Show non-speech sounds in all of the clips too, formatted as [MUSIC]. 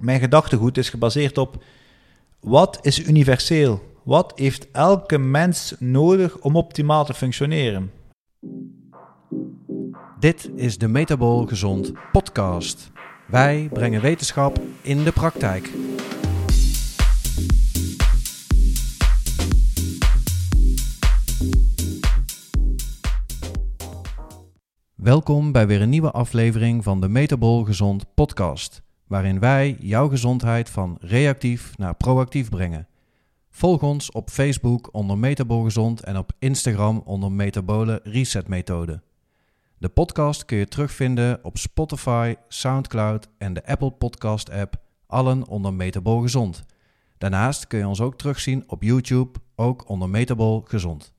Mijn gedachtegoed is gebaseerd op wat is universeel? Wat heeft elke mens nodig om optimaal te functioneren? Dit is de Metabol Gezond podcast. Wij brengen wetenschap in de praktijk. Welkom bij weer een nieuwe aflevering van de Metabol Gezond podcast, waarin wij jouw gezondheid van reactief naar proactief brengen. Volg ons op Facebook onder Metabol Gezond en op Instagram onder Metabole Reset Methode. De podcast kun je terugvinden op Spotify, SoundCloud en de Apple Podcast app, allen onder Metabol Gezond. Daarnaast kun je ons ook terugzien op YouTube, ook onder Metabol Gezond.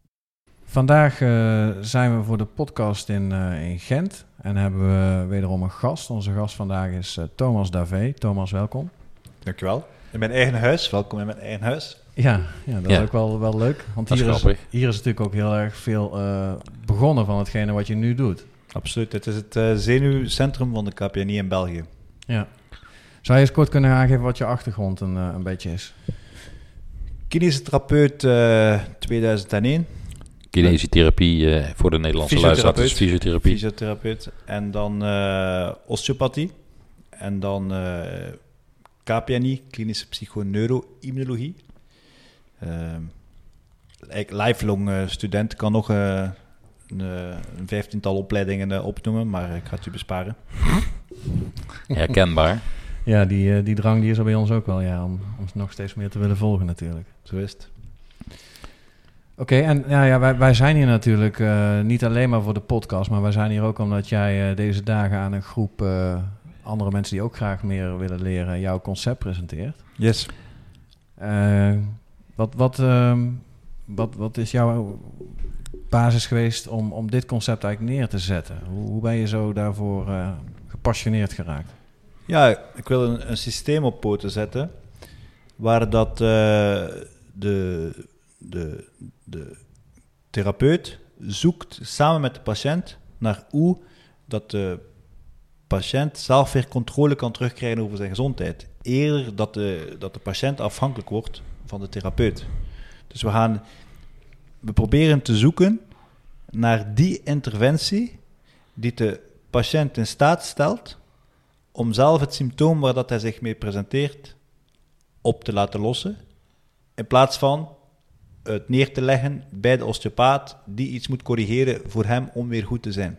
Vandaag uh, zijn we voor de podcast in, uh, in Gent en hebben we wederom een gast. Onze gast vandaag is uh, Thomas Davé. Thomas, welkom. Dankjewel. In mijn eigen huis. Welkom in mijn eigen huis. Ja, ja dat ja. is ook wel, wel leuk. Want hier is, hier is natuurlijk ook heel erg veel begonnen van hetgene wat je nu doet. Absoluut. Het is het zenuwcentrum van de KPNI in België. Ja. Zou je eens kort kunnen aangeven wat je achtergrond een, een beetje is? Kinesitherapeut 2001 Kinesiotherapie uh, voor de Nederlandse luisteraars. Fysiotherapie. Fysiotherapeut. En dan uh, osteopathie. En dan uh, KPNI, klinische psychoneuroimmunologie. lifelong student kan nog een, een vijftiental opleidingen opnoemen, maar ik ga het u besparen. [LAUGHS] Herkenbaar. Ja, die, die drang die is er bij ons ook wel, ja, om, om nog steeds meer te willen volgen natuurlijk. Zo is het. Oké, en ja, ja, wij, wij zijn hier natuurlijk uh, niet alleen maar voor de podcast, maar wij zijn hier ook omdat jij uh, deze dagen aan een groep uh, andere mensen die ook graag meer willen leren jouw concept presenteert. Yes. wat, wat, ehm, wat, wat is jouw basis geweest om, om dit concept eigenlijk neer te zetten? Hoe, hoe ben je zo daarvoor gepassioneerd geraakt? Ja, ik wil een, een systeem op poten zetten waar dat de, de de therapeut zoekt samen met de patiënt naar hoe dat de patiënt zelf weer controle kan terugkrijgen over zijn gezondheid. Eerder dat de, dat de patiënt afhankelijk wordt van de therapeut. Dus we gaan, we proberen te zoeken naar die interventie die de patiënt in staat stelt om zelf het symptoom waar dat hij zich mee presenteert op te laten lossen, in plaats van het neer te leggen bij de osteopaat die iets moet corrigeren voor hem om weer goed te zijn.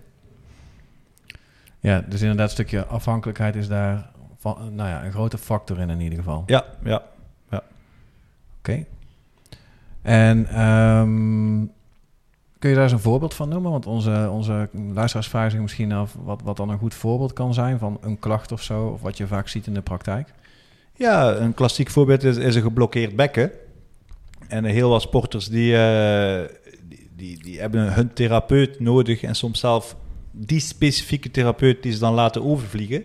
Ja, dus inderdaad, een stukje afhankelijkheid is daar van, nou ja, een grote factor in in ieder geval. Ja, ja, ja. Oké. Okay. En um, kun je daar eens een voorbeeld van noemen? Want onze, onze luisteraars vragen zich misschien af wat, wat dan een goed voorbeeld kan zijn van een klacht of zo, of wat je vaak ziet in de praktijk. Ja, een klassiek voorbeeld is, is een geblokkeerd bekken. En heel wat sporters die, uh, die, die, die, hebben hun therapeut nodig en soms zelf die specifieke therapeut die ze dan laten overvliegen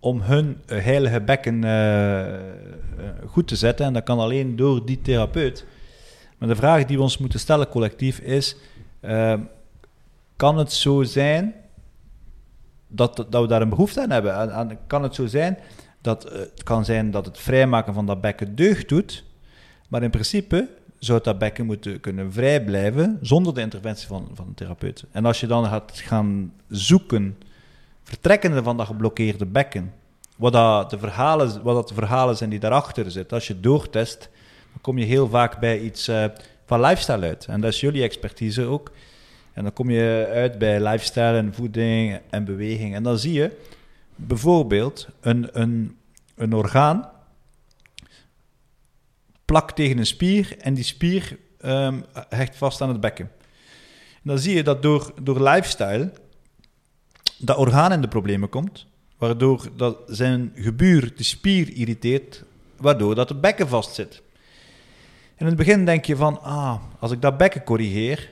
om hun heilige bekken uh, goed te zetten. En dat kan alleen door die therapeut. Maar de vraag die we ons moeten stellen collectief is, kan het zo zijn dat, dat we daar een behoefte aan hebben? En, en kan het zo zijn dat het kan zijn dat het vrijmaken van dat bekken deugd doet, maar in principe zou dat bekken moeten kunnen vrij blijven zonder de interventie van, van een therapeut. En als je dan gaat gaan zoeken, vertrekkende van dat geblokkeerde bekken, wat, dat de, verhalen, wat dat de verhalen zijn die daarachter zitten, als je doortest, dan kom je heel vaak bij iets uh, van lifestyle uit. En dat is jullie expertise ook. En dan kom je uit bij lifestyle en voeding en beweging. En dan zie je bijvoorbeeld een, een, een orgaan plak tegen een spier en die spier um, hecht vast aan het bekken. En dan zie je dat door, door lifestyle dat orgaan in de problemen komt, waardoor dat zijn gebuur de spier irriteert, waardoor dat het bekken vastzit. In het begin denk je van, ah, als ik dat bekken corrigeer,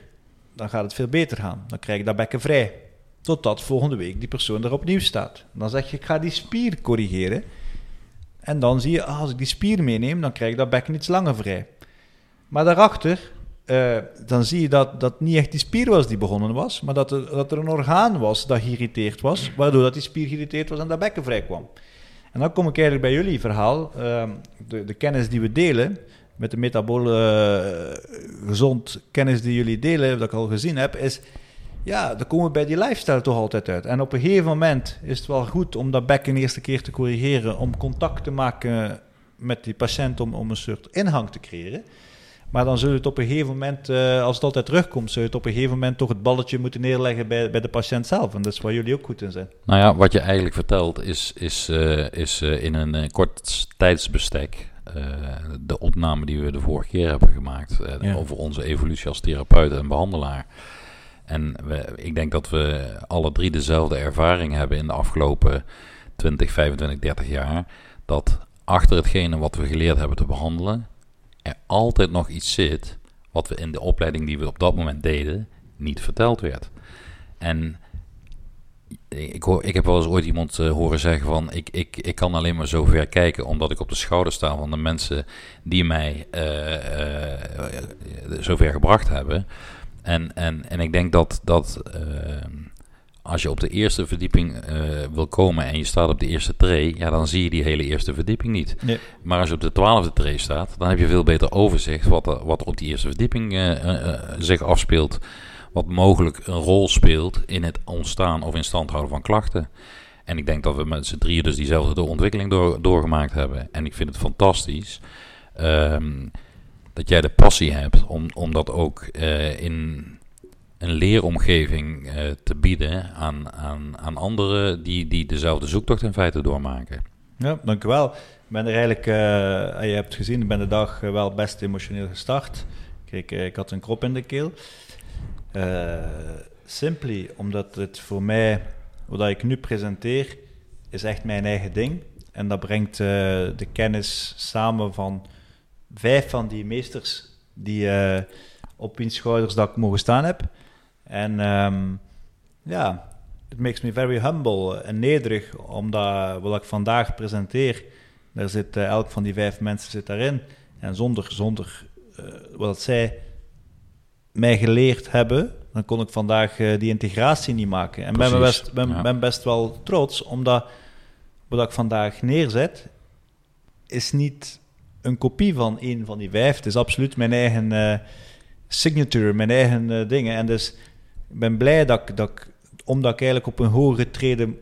dan gaat het veel beter gaan. Dan krijg ik dat bekken vrij. Totdat volgende week die persoon er opnieuw staat. Dan zeg je, ik ga die spier corrigeren. En dan zie je, ah, als ik die spier meeneem, dan krijg ik dat bekken iets langer vrij. Maar daarachter, uh, dan zie je dat dat niet echt die spier was die begonnen was, maar dat er, dat er een orgaan was dat geïrriteerd was, waardoor dat die spier geïrriteerd was en dat bekken vrij kwam. En dan kom ik eigenlijk bij jullie verhaal. Ehm, de, de kennis die we delen, met de metabole uh, gezond kennis die jullie delen, dat ik al gezien heb, is ja, dan komen we bij die lifestyle toch altijd uit. En op een gegeven moment is het wel goed om dat bekken eerste keer te corrigeren, om contact te maken met die patiënt, om, om een soort inhang te creëren. Maar dan zul je het op een gegeven moment, uh, als het altijd terugkomt, zul je het op een gegeven moment toch het balletje moeten neerleggen bij, bij de patiënt zelf. En dat is waar jullie ook goed in zijn. Nou ja, wat je eigenlijk vertelt is, is, uh, is uh, in een kort tijdsbestek de opname die we de vorige keer hebben gemaakt ja. over onze evolutie als therapeut en behandelaar. En we, ik denk dat we alle drie dezelfde ervaring hebben in de afgelopen 20, 25, 30 jaar. Dat achter hetgene wat we geleerd hebben te behandelen, er altijd nog iets zit wat we in de opleiding die we op dat moment deden niet verteld werd. En ik, hoor, ik heb wel eens ooit iemand uh, horen zeggen van ik, ik, ik kan alleen maar zo ver kijken omdat ik op de schouder sta van de mensen die mij uh, uh, zover gebracht hebben. En, en, en ik denk dat, dat als je op de eerste verdieping uh, wil komen en je staat op de eerste tray, ja, dan zie je die hele eerste verdieping niet. Nee. Maar als je op de twaalfde tray staat, dan heb je veel beter overzicht wat, er, wat op die eerste verdieping uh, zich afspeelt. Wat mogelijk een rol speelt in het ontstaan of in stand houden van klachten. En ik denk dat we met z'n drieën dus diezelfde ontwikkeling door, doorgemaakt hebben. En ik vind het fantastisch um, dat jij de passie hebt om, om dat ook in een leeromgeving uh, te bieden aan, aan, aan anderen die, die dezelfde zoektocht in feite doormaken. Ja, dankjewel. Ik ben er eigenlijk, uh, je hebt gezien, ik ben de dag wel best emotioneel gestart. Kijk, ik had een krop in de keel. Simply omdat het voor mij, wat ik nu presenteer, is echt mijn eigen ding. En dat brengt de kennis samen van vijf van die meesters die op wiens schouders dat ik mogen staan heb. En um, ja, it makes me very humble en nederig, omdat wat ik vandaag presenteer, daar zit uh, elk van die vijf mensen zit daarin. En zonder, zonder uh, wat zij mij geleerd hebben, dan kon ik vandaag uh, die integratie niet maken. En ben best, ben, ja. ben best wel trots, omdat wat ik vandaag neerzet, is niet een kopie van een van die vijf. Het is absoluut mijn eigen signature, mijn eigen dingen. En dus ik ben blij dat ik, dat omdat ik eigenlijk op een hogere treden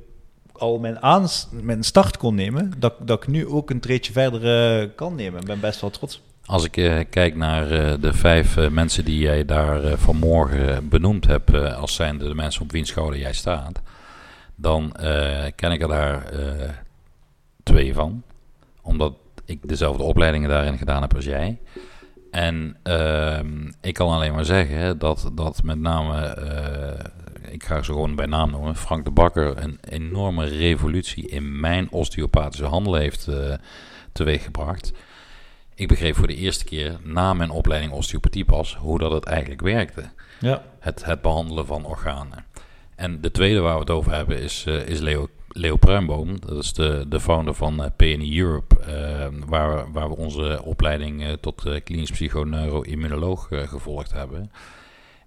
al mijn, aans, mijn start kon nemen, dat, dat ik nu ook een treedje verder uh, kan nemen. Ik ben best wel trots. Als ik uh, kijk naar uh, de vijf mensen die jij daar vanmorgen benoemd hebt, als zijnde de mensen op wiens schouder jij staat, dan ken ik er daar twee van. Omdat ik dezelfde opleidingen daarin gedaan heb als jij. En uh, ik kan alleen maar zeggen dat, dat met name, uh, ik ga ze gewoon bij naam noemen, Frank de Bakker een enorme revolutie in mijn osteopathische handel heeft uh, teweeggebracht. Ik begreep voor de eerste keer na mijn opleiding osteopathie pas hoe dat het eigenlijk werkte. Ja. Het, het behandelen van organen. En de tweede waar we het over hebben is, uh, is Leo Leo Pruimboom, dat is de, de founder van eh, PNI Europe, uh, waar, waar we onze opleiding uh, tot klinisch psychoneuroimmunoloog gevolgd hebben.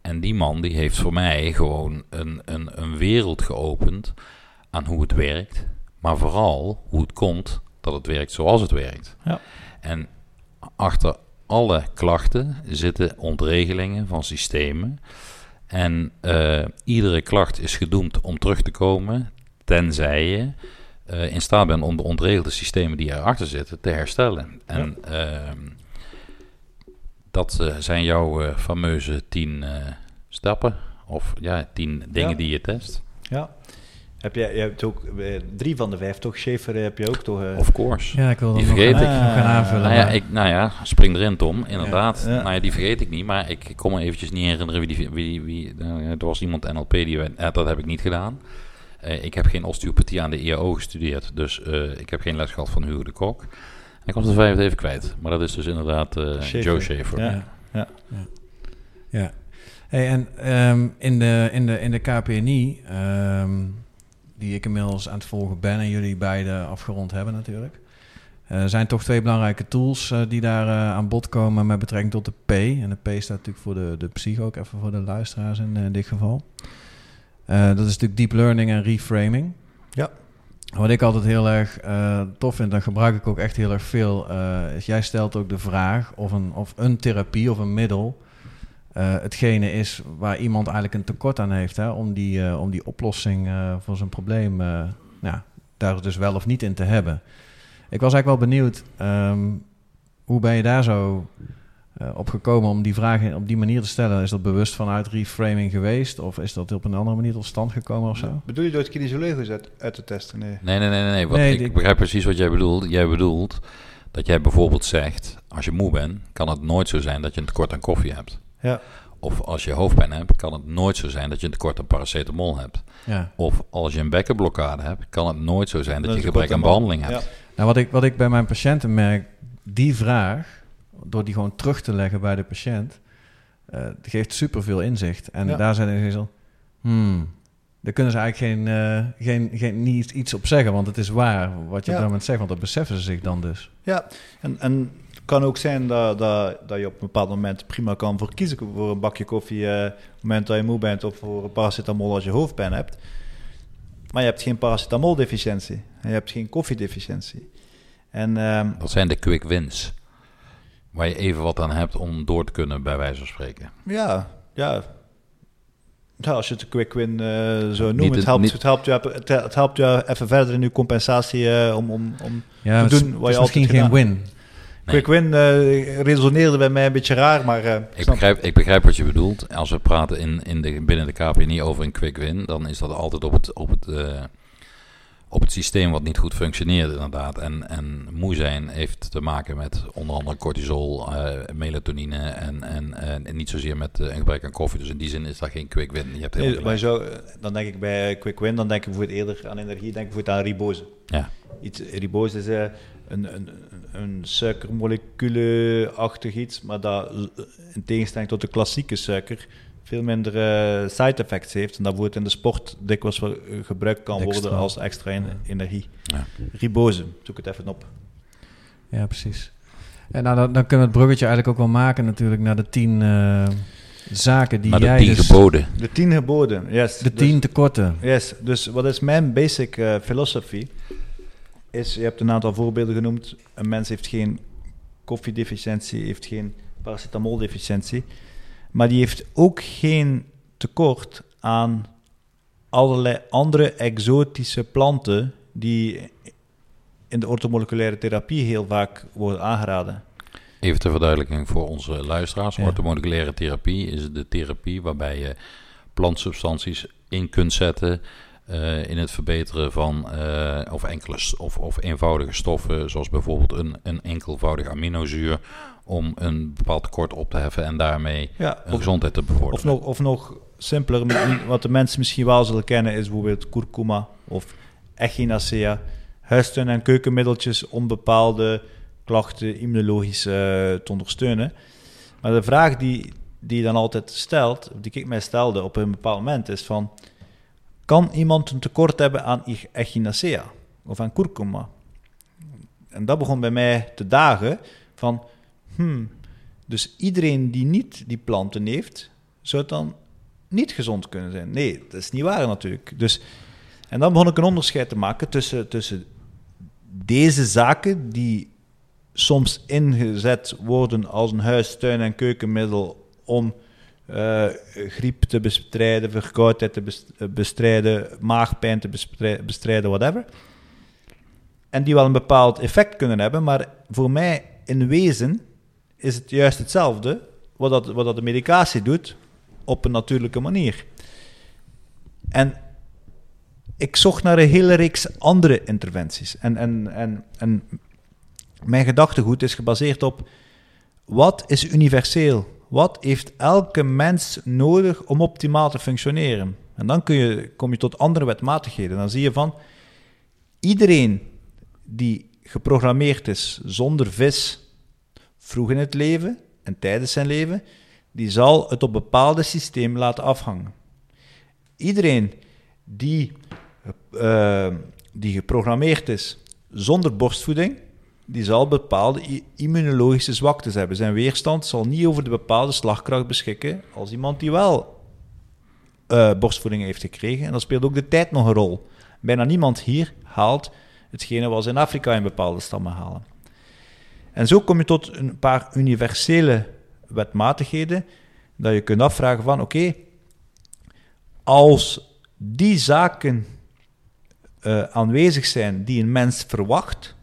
En die man die heeft voor mij gewoon een, een, een wereld geopend aan hoe het werkt, maar vooral hoe het komt dat het werkt zoals het werkt. Ja. En achter alle klachten zitten ontregelingen van systemen. En iedere klacht is gedoemd om terug te komen Tenzij je uh, in staat bent om de ontregelde systemen die erachter zitten te herstellen. En ja. uh, dat uh, zijn jouw eh, fameuze tien stappen. Of ja, tien dingen ja. die je test. Ja. Heb je, je hebt ook drie van de vijf, toch? Schaefer heb je ook toch? Uh... Of course. Ja, ik wil die vergeet nog, ik. nog gaan aanvullen. Nou ja, ik, nou ja, spring erin, Tom. Inderdaad. Ja. Nou ja, die vergeet ik niet. Maar ik kon me eventjes niet herinneren wie die... Wie, wie, uh, er was iemand NLP die... Dat heb ik niet gedaan. Uh, ik heb geen osteopathie aan de IAO gestudeerd, dus uh, ik heb geen les gehad van Hugo de Kok. Ik was de vijfde even kwijt, maar dat is dus inderdaad uh, Joe Schaefer. Ja, ja. ja. ja. Hey, en um, in, de, in, de, in de KPNI, um, ehm, die ik inmiddels aan het volgen ben en jullie beide afgerond hebben natuurlijk, zijn toch twee belangrijke tools uh, die daar uh, aan bod komen met betrekking tot de P. En de P staat natuurlijk voor de, de psycho, ook even voor de luisteraars in, in dit geval. Uh, dat is natuurlijk deep learning en reframing. Ja. Wat ik altijd heel erg uh, tof vind, dan gebruik ik ook echt heel erg veel, uh, is jij stelt ook de vraag of een, of een therapie of een middel hetgene is waar iemand eigenlijk een tekort aan heeft, hè, om, die, om die oplossing voor zijn probleem nou, daar dus wel of niet in te hebben. Ik was eigenlijk wel benieuwd, um, hoe ben je daar zo uh, op gekomen om die vragen op die manier te stellen? Is dat bewust vanuit reframing geweest? Of is dat op een andere manier tot stand gekomen of zo? Bedoel je door het kinesiologisch uit, uit te testen? Nee, nee, nee. nee, nee. Wat, nee ik begrijp precies wat jij bedoelt. Jij bedoelt dat jij bijvoorbeeld zegt... als je moe bent, kan het nooit zo zijn dat je een tekort aan koffie hebt. Ja. Of als je hoofdpijn hebt, kan het nooit zo zijn dat je een tekort aan paracetamol hebt. Ja. Of als je een bekkenblokkade hebt, kan het nooit zo zijn dat, je gebrek aan behandeling hebt. Ja. Nou, wat ik, wat ik bij mijn patiënten merk, die vraag door die gewoon terug te leggen bij de patiënt, uh, geeft superveel inzicht. En daar zijn ze zo, hmm, daar kunnen ze eigenlijk geen, uh, geen, geen, niet iets op zeggen, want het is waar wat je ja. moment zegt, want dat beseffen ze zich dan dus. Ja, en, en het kan ook zijn dat, dat, dat je op een bepaald moment prima kan voor kiezen voor een bakje koffie uh, op het moment dat je moe bent of voor een paracetamol als je hoofdpijn hebt. Maar je hebt geen paracetamoldeficiëntie en je hebt geen koffiedeficiëntie. En, um, dat zijn de quick wins. Waar je even wat aan hebt om door te kunnen, bij wijze van spreken. Ja, ja. ja als je het quick win uh, zo noemt, het, helpt, het, helpt je, het, helpt je even verder in je compensatie uh, om, om, om ja, te doen wat je altijd geen win. Quick win uh, resoneerde bij mij een beetje raar, maar... Uh, ik, begrijp, ik begrijp wat je bedoelt. Als we praten in, in de, binnen de KPN niet over een quick win, dan is dat altijd op het, op het uh, op het systeem wat niet goed functioneert inderdaad. En, en moe zijn heeft te maken met onder andere cortisol, uh, melatonine en, en, en, niet zozeer met uh, een gebrek aan koffie. Dus in die zin is dat geen quick win. Je hebt nee, maar zo, dan denk ik bij quick win, dan denk ik bijvoorbeeld eerder aan energie, denk ik bijvoorbeeld aan ribose. Ja. Iets, ribose is uh, een, een, een suikermolecule-achtig iets, maar dat in tegenstelling tot de klassieke suiker veel minder uh, side effects heeft. En dat wordt in de sport dikwijls uh, gebruikt kan worden als extra energie. Ja. Ribose, zoek het even op. Ja, precies. En nou, dan, dan, kunnen we het bruggetje eigenlijk ook wel maken natuurlijk naar de tien uh, zaken die maar jij... de tien dus, geboden. De tien geboden, yes. De tien dus, tekorten. Yes, dus wat is mijn basic uh, philosophy? Is, je hebt een aantal voorbeelden genoemd. Een mens heeft geen koffiedeficiëntie, heeft geen paracetamoldeficiëntie. Maar die heeft ook geen tekort aan allerlei andere exotische planten die in de ortomoleculaire therapie heel vaak worden aangeraden. Even ter verduidelijking voor onze luisteraars. Ja. Ortomoleculaire therapie is de therapie waarbij je plantsubstanties in kunt zetten uh, in het verbeteren van uh, of enkele of, of eenvoudige stoffen, zoals bijvoorbeeld een, een enkelvoudig aminozuur, om een bepaald tekort op te heffen en daarmee ja, een gezondheid te bevorderen. Of nog, of nog simpeler, wat de mensen misschien wel zullen kennen, is bijvoorbeeld kurkuma of echinacea. Huistuin- en keukenmiddeltjes om bepaalde klachten immunologisch uh, te ondersteunen. Maar de vraag die, die je dan altijd stelt, die ik mij stelde op een bepaald moment, is van... Kan iemand een tekort hebben aan echinacea of aan kurkuma? En dat begon bij mij te dagen van, hmm, dus iedereen die niet die planten heeft, zou het dan niet gezond kunnen zijn? Nee, dat is niet waar natuurlijk. Dus, en dan begon ik een onderscheid te maken tussen, tussen deze zaken die soms ingezet worden als een huis, tuin en keukenmiddel om uh, griep te bestrijden, verkoudheid te eh, bestrijden, maagpijn te bestrijden, whatever. En die wel een bepaald effect kunnen hebben, maar voor mij in wezen is het juist hetzelfde wat, dat, wat dat de medicatie doet op een natuurlijke manier. En ik zocht naar een hele reeks andere interventies. En, en, en, en mijn gedachtegoed is gebaseerd op wat is universeel wat heeft elke mens nodig om optimaal te functioneren? En dan kun je, kom je tot andere wetmatigheden. Dan zie je van iedereen die geprogrammeerd is zonder vis vroeg in het leven en tijdens zijn leven, die zal het op bepaalde systeem laten afhangen. Iedereen die, uh, die geprogrammeerd is zonder borstvoeding, die zal bepaalde immunologische zwaktes hebben. Zijn weerstand zal niet over de bepaalde slagkracht beschikken als iemand die wel uh, borstvoeding heeft gekregen. En dan speelt ook de tijd nog een rol. bijna niemand hier haalt hetgene wat ze in Afrika in bepaalde stammen halen. En zo kom je tot een paar universele wetmatigheden, dat je kunt afvragen van, oké, als die zaken uh, aanwezig zijn die een mens verwacht,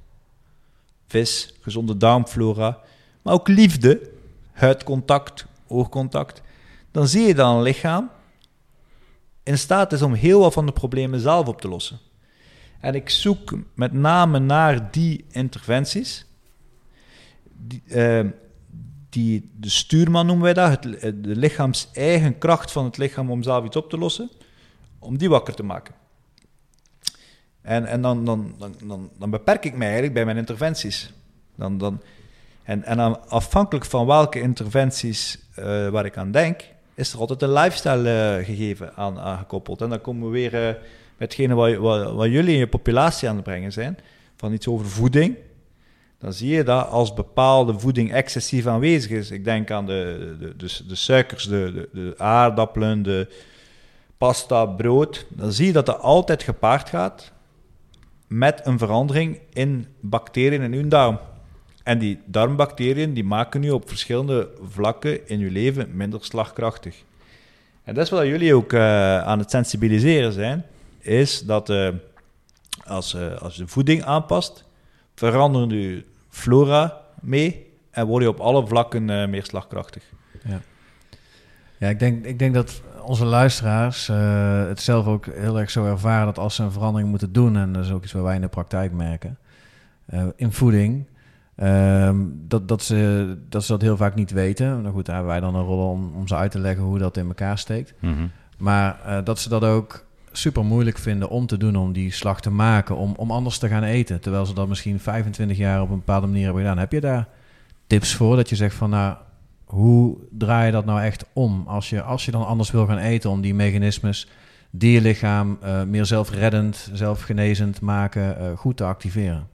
vis, gezonde darmflora, maar ook liefde, huidcontact, oogcontact, dan zie je dat een lichaam in staat is om heel wat van de problemen zelf op te lossen. En ik zoek met name naar die interventies. Die, uh, die, de stuurman noemen wij dat, het, de lichaams eigen kracht van het lichaam om zelf iets op te lossen, om die wakker te maken. En, en dan, dan, dan, dan, beperk ik mij eigenlijk bij mijn interventies. Dan, dan, en, en afhankelijk van welke interventies uh, waar ik aan denk, is er altijd een lifestyle uh, gegeven aan, aangekoppeld. En dan komen we weer met hetgene wat, wat, wat, jullie in je populatie aan het brengen zijn, van iets over voeding. Dan zie je dat als bepaalde voeding excessief aanwezig is. Ik denk aan de, de, de, de suikers, de, de, de aardappelen, de pasta, brood. Dan zie je dat dat altijd gepaard gaat met een verandering in bacteriën in uw darm. En die darmbacteriën die maken u op verschillende vlakken in uw leven minder slagkrachtig. En dat is wat jullie ook uh, aan het sensibiliseren zijn, is dat uh, als, uh, als je voeding aanpast, verandert uw flora mee en word je op alle vlakken meer slagkrachtig. Ja, ja ik, denk, ik denk dat onze luisteraars het zelf ook heel erg zo ervaren dat als ze een verandering moeten doen, en dat is ook iets wat wij in de praktijk merken, in voeding, Um, dat, dat, ze, dat ze dat heel vaak niet weten. Nou goed, daar hebben wij dan een rol om, om ze uit te leggen hoe dat in elkaar steekt. Mm -hmm. Maar uh, dat ze dat ook super moeilijk vinden om te doen, om die slag te maken, om, om anders te gaan eten. Terwijl ze dat misschien 25 jaar op een bepaalde manier hebben gedaan. Heb je daar tips voor dat je zegt van nou, hoe draai je dat nou echt om? Als je, als je dan anders wil gaan eten, om die mechanismes die je lichaam uh, meer zelfreddend, zelfgenezend maken, uh, goed te activeren.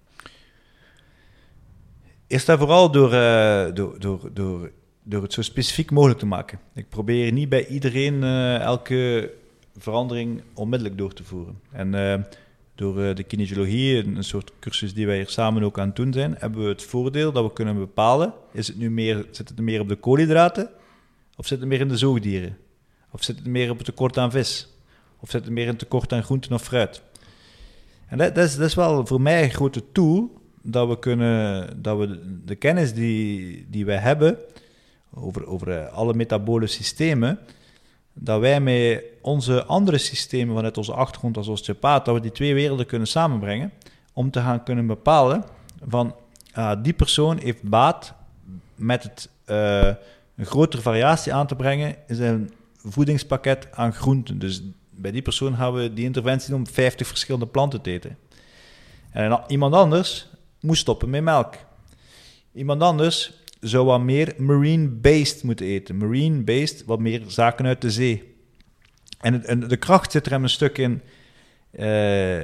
Eerst en vooral door, uh, door, door, door, door het zo specifiek mogelijk te maken. Ik probeer niet bij iedereen elke verandering onmiddellijk door te voeren. En uh, door de kinesiologie, een soort cursus die wij hier samen ook aan het doen zijn, hebben we het voordeel dat we kunnen bepalen, is het nu meer, zit het meer op de koolhydraten, of zit het meer in de zoogdieren? Of zit het meer op het tekort aan vis? Of zit het meer in het tekort aan groenten of fruit? En dat, dat, is, dat is wel voor mij een grote tool dat we kunnen, dat we de kennis die, die wij hebben over, over eh, alle metabole systemen, dat wij met onze andere systemen vanuit onze achtergrond als osteopaat, dat we die twee werelden kunnen samenbrengen om te gaan kunnen bepalen van uh, die persoon heeft baat met het uh, een grotere variatie aan te brengen in zijn voedingspakket aan groenten. Dus bij die persoon gaan we die interventie doen om 50 verschillende planten te eten. En iemand anders moest stoppen met melk. Iemand anders zou wat meer marine-based moeten eten. Marine-based, wat meer zaken uit de zee. En, en de kracht zit er hem een stuk in, uh,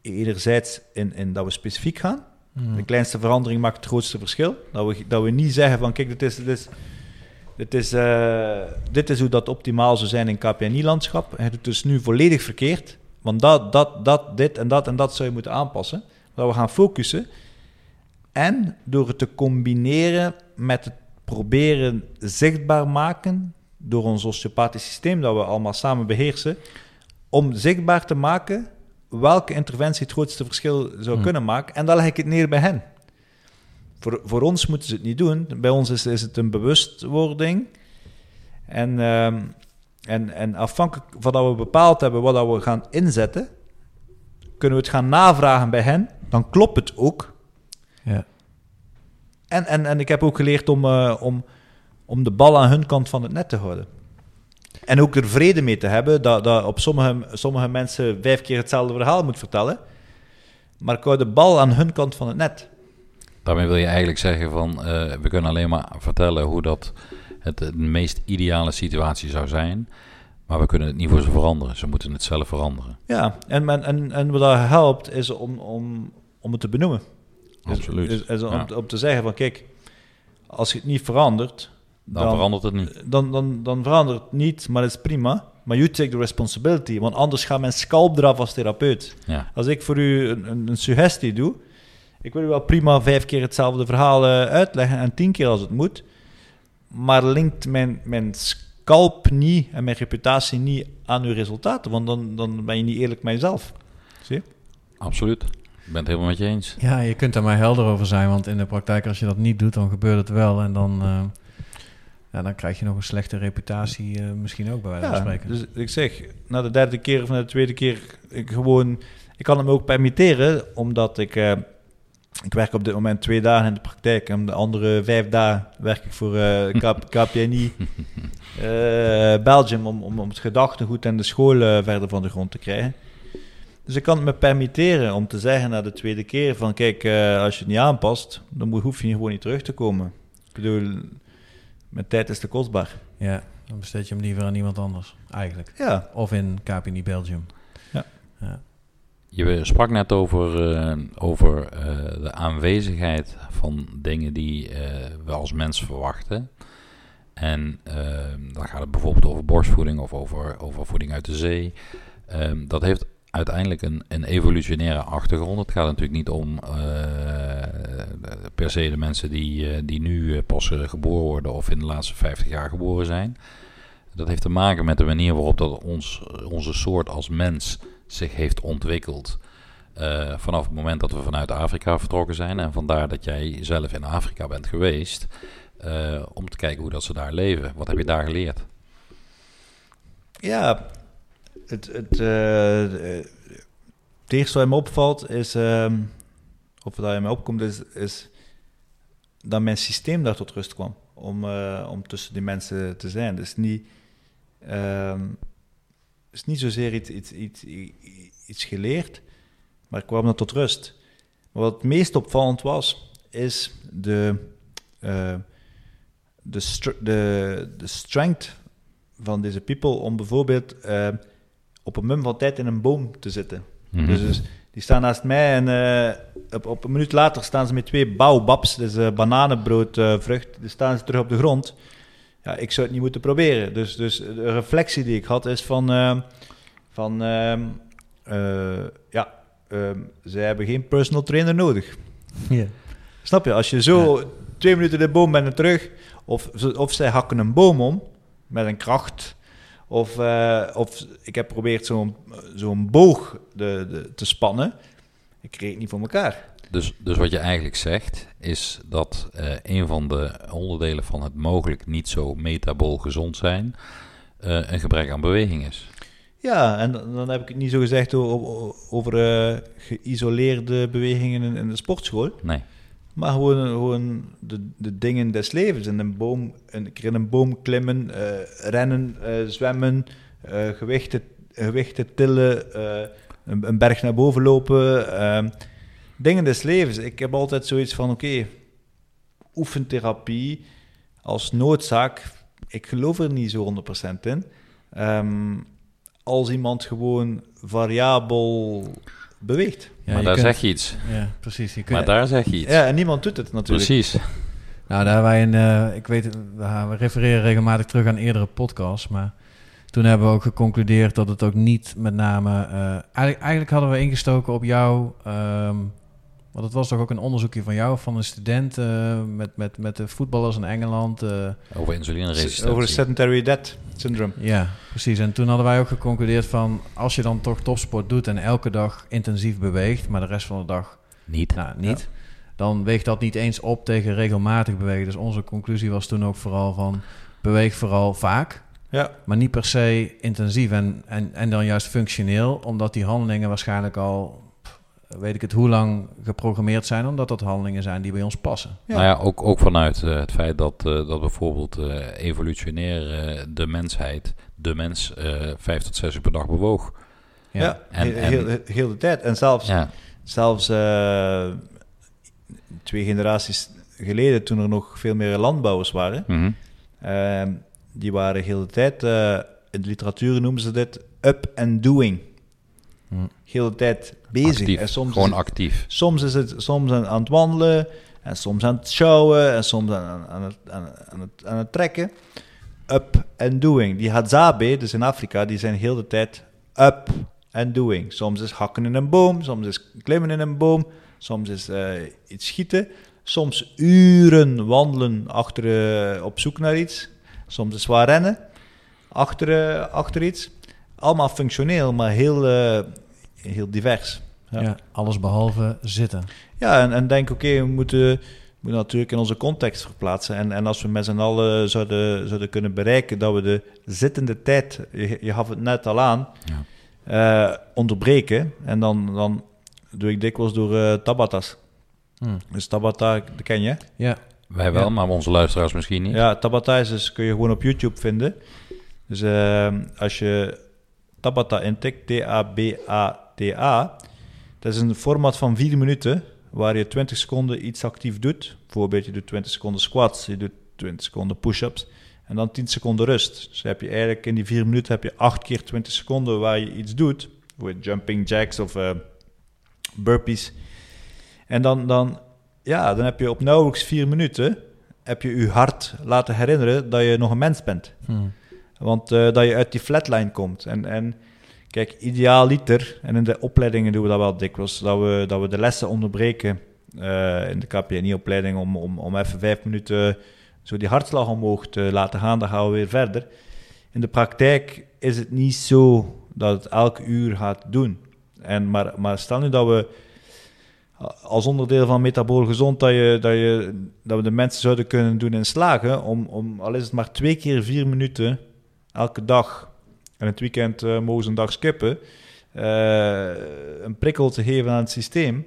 enerzijds in, in dat we specifiek gaan. Mm. De kleinste verandering maakt het grootste verschil. Dat we, dat we niet zeggen van, kijk, dit is... Dit is dit is, uh, dit is hoe dat optimaal zou zijn in KPNI-landschap. Hij doet dus nu volledig verkeerd. Want dat, dat, dat, dit en dat en dat zou je moeten aanpassen dat we gaan focussen. En door het te combineren met het proberen zichtbaar maken door ons osteopathisch systeem dat we allemaal samen beheersen, om zichtbaar te maken welke interventie het grootste verschil zou hmm. kunnen maken. En dan leg ik het neer bij hen. Voor, voor ons moeten ze het niet doen. Bij ons is, is het een bewustwording. En, uh, en, en afhankelijk van dat we bepaald hebben wat we gaan inzetten, kunnen we het gaan navragen bij hen dan klopt het ook. En, en, en ik heb ook geleerd om, uh, om, om de bal aan hun kant van het net te houden. En ook er vrede mee te hebben dat, dat op sommige, sommige mensen vijf keer hetzelfde verhaal moet vertellen. Maar ik hou de bal aan hun kant van het net. Daarmee wil je eigenlijk zeggen van, uh, we kunnen alleen maar vertellen hoe dat het de meest ideale situatie zou zijn. Maar we kunnen het niet voor ze veranderen. Ze moeten het zelf veranderen. Ja, en, en, en wat dat helpt is om, om, om het te benoemen. Absoluut. Is, is, om, om, te zeggen van kijk, als je het niet verandert... Dan, dan verandert het niet. Dan, dan, dan verandert het niet, maar dat is prima. Maar you take the responsibility, want anders gaat mijn scalp eraf als therapeut. Ja. Als ik voor u een, een, een suggestie doe, ik wil u wel prima vijf keer hetzelfde verhaal eh, uitleggen en tien keer als het moet, maar linkt mijn, mijn scalp niet en mijn reputatie niet aan uw resultaten, want dan, dan ben je niet eerlijk met jezelf. Zie je? Absoluut. Ik ben het helemaal met je eens. Ja, je kunt daar maar helder over zijn, want in de praktijk als je dat niet doet, dan gebeurt het wel. En dan, eh, ja, dan krijg je nog een slechte reputatie eh, misschien ook bij wijze van spreken. dus ik zeg, na de derde keer of na de tweede keer, ik gewoon, ik kan hem ook permitteren, omdat ik, eh, ik werk op dit moment twee dagen in de praktijk en de andere vijf dagen werk ik voor eh [LAUGHS] K- KPNI eh, Belgium om, om, om het gedachtegoed en de school eh, verder van de grond te krijgen. Dus ik kan het me permitteren om te zeggen na de tweede keer van kijk, eh, als je het niet aanpast, dan moet, hoef je gewoon niet terug te komen. Ik bedoel, mijn tijd is te kostbaar. Ja, dan besteed je hem liever aan iemand anders, eigenlijk. Ja, Of in KPNI Belgium. Ja. ja. Je sprak net over, eh, over eh, de aanwezigheid van dingen die eh, we als mens verwachten. En dan gaat het bijvoorbeeld over borstvoeding of over, over voeding uit de zee. Ehm, dat heeft uiteindelijk een, een evolutionaire achtergrond. Het gaat natuurlijk niet om eh, per se de mensen die, eh, die nu eh, pas geboren worden of in de laatste 50 jaar geboren zijn. Dat heeft te maken met de manier waarop dat ons, onze soort als mens zich heeft ontwikkeld. vanaf het moment dat we vanuit Afrika vertrokken zijn. En vandaar dat jij zelf in Afrika bent geweest. om te kijken hoe dat ze daar leven. Wat heb je daar geleerd? Ja, het, eh, het eerste wat me opvalt is, ehm, of in me opkomt, is, is dat mijn systeem daar tot rust kwam. Om, eh, om tussen die mensen te zijn. Dus niet, ehm, is niet zozeer iets, iets, iets, iets geleerd, maar ik kwam daar tot rust. Maar wat het meest opvallend was, is de, eh, de, de, de strength van deze people om bijvoorbeeld eh, op een mum van tijd in een boom te zitten. Mhm. Dus, dus die staan naast mij en eh, op, op een minuut later staan ze met twee baobabs, dus uh, bananenbroodvrucht, die staan ze terug op de grond. Ja, ik zou het niet moeten proberen. Dus, dus de reflectie die ik had is van, eh, van ehm, eh, ja, ehm, ze hebben geen personal trainer nodig. Snap je? Als je zo twee minuten in de boom bent en terug, of, of zij hakken een boom om met een kracht, of, eh, of ik heb geprobeerd zo'n zo'n boog de, de, te spannen. Ik kreeg het niet voor elkaar. Dus, dus wat je eigenlijk zegt, is dat eh, een van de onderdelen van het mogelijk niet zo metabool gezond zijn, eh, een gebrek aan beweging is. Ja, en dan heb ik het niet zo gezegd over geïsoleerde bewegingen in, in de sportschool. Nee. Maar gewoon, de, de dingen des levens. In een boom, een keer in een boom klimmen, eh, rennen, eh, zwemmen, eh, gewichten, gewichten tillen, een, een berg naar boven lopen. dingen des levens. Ik heb altijd zoiets van, oké, oefentherapie als noodzaak. Ik geloof er niet zo 100% in. Ehm, als iemand gewoon variabel beweegt. Ja, maar daar kunt- zeg je iets. Ja, precies. Je kunt, Maar daar zeg je iets. Ja, en niemand doet het natuurlijk. Precies. Nou, daar hebben wij een, eh, ik weet, we refereren regelmatig terug aan eerdere podcasts, maar toen hebben we ook geconcludeerd dat het ook niet met name, eh, eigenlijk, eigenlijk hadden we ingestoken op jou, ehm, want het was toch ook een onderzoekje van jou, van een student eh, met, met, met de voetballers in Engeland. eh, Over insulineresistentie. Over de sedentary death syndrome. ja, precies. En toen hadden wij ook geconcludeerd van, als je dan toch topsport doet en elke dag intensief beweegt, maar de rest van de dag Niet. nou, niet. Dan weegt dat niet eens op tegen regelmatig bewegen. Dus onze conclusie was toen ook vooral van... beweeg vooral vaak, Ja, maar niet per se intensief. En, en, en dan juist functioneel, omdat die handelingen waarschijnlijk al... weet ik het hoe lang geprogrammeerd zijn... omdat dat handelingen zijn die bij ons passen. Ja. Nou ja, ook, ook vanuit eh, het feit dat, eh, dat bijvoorbeeld eh, evolutionair eh, de mensheid, de mens, eh, vijf tot zes uur per dag bewoog. ja. En- heel, en- heel, heel de tijd. En zelfs, Ja, zelfs eh, twee generaties geleden, toen er nog veel meer landbouwers waren, mhm. ehm, die waren heel de tijd, eh, in de literatuur noemen ze dit up and doing. Heel de tijd bezig. actief. En soms Gewoon is, actief. soms is het soms aan, aan het wandelen, en soms aan het sjouwen, en soms aan, aan, het, aan, het, aan het trekken. up and doing. Die Hadzabe, dus in Afrika, die zijn heel de tijd up and doing. Soms is hakken in een boom, soms is klimmen in een boom, soms is eh, iets schieten, soms uren wandelen achter, eh, op zoek naar iets, soms is zwaar rennen achter, eh, achter iets. Allemaal functioneel, maar heel, heel divers. Ja. Ja. alles behalve zitten. Ja, en, en denk, oké, we moeten, moeten natuurlijk in onze context verplaatsen. En, en als we met z'n allen zouden, zouden kunnen bereiken dat we de zittende tijd, je, je gaf het net al aan, Ja. eh, onderbreken. En dan, dan doe ik dikwijls door eh, Tabatas. Hm. Dus Tabata, dat ken je? Ja, Wij wel, Ja. maar onze luisteraars misschien niet. Ja, Tabata is dus, kun je gewoon op YouTube vinden. Dus eh, als je Tabata intikt, T-A-B-A-T-A, dat is een format van vier minuten, waar je 20 seconden iets actief doet. Bijvoorbeeld, je doet 20 seconden squats, je doet 20 seconden push-ups, en dan 10 seconden rust. Dus heb je eigenlijk in die vier minuten heb je 8 keer 20 seconden waar je iets doet. Bijvoorbeeld jumping jacks of eh, burpees. En dan, dan, ja, dan heb je op nauwelijks vier minuten heb je je hart laten herinneren dat je nog een mens bent. Hm. Want eh, dat je uit die flatline komt. En, en kijk, idealiter, en in de opleidingen doen we dat wel dikwijls, dat we, dat we de lessen onderbreken eh, in de KPNI-opleiding om, om, om even vijf minuten zo die hartslag omhoog te laten gaan, dan gaan we weer verder. In de praktijk is het niet zo dat het elk uur gaat doen. En, maar, maar stel nu dat we als onderdeel van metabool gezond dat, je, dat, je, dat we de mensen zouden kunnen doen in slagen om, om al is het maar twee keer vier minuten elke dag en het weekend eh, mogen ze een dag skippen, eh, een prikkel te geven aan het systeem,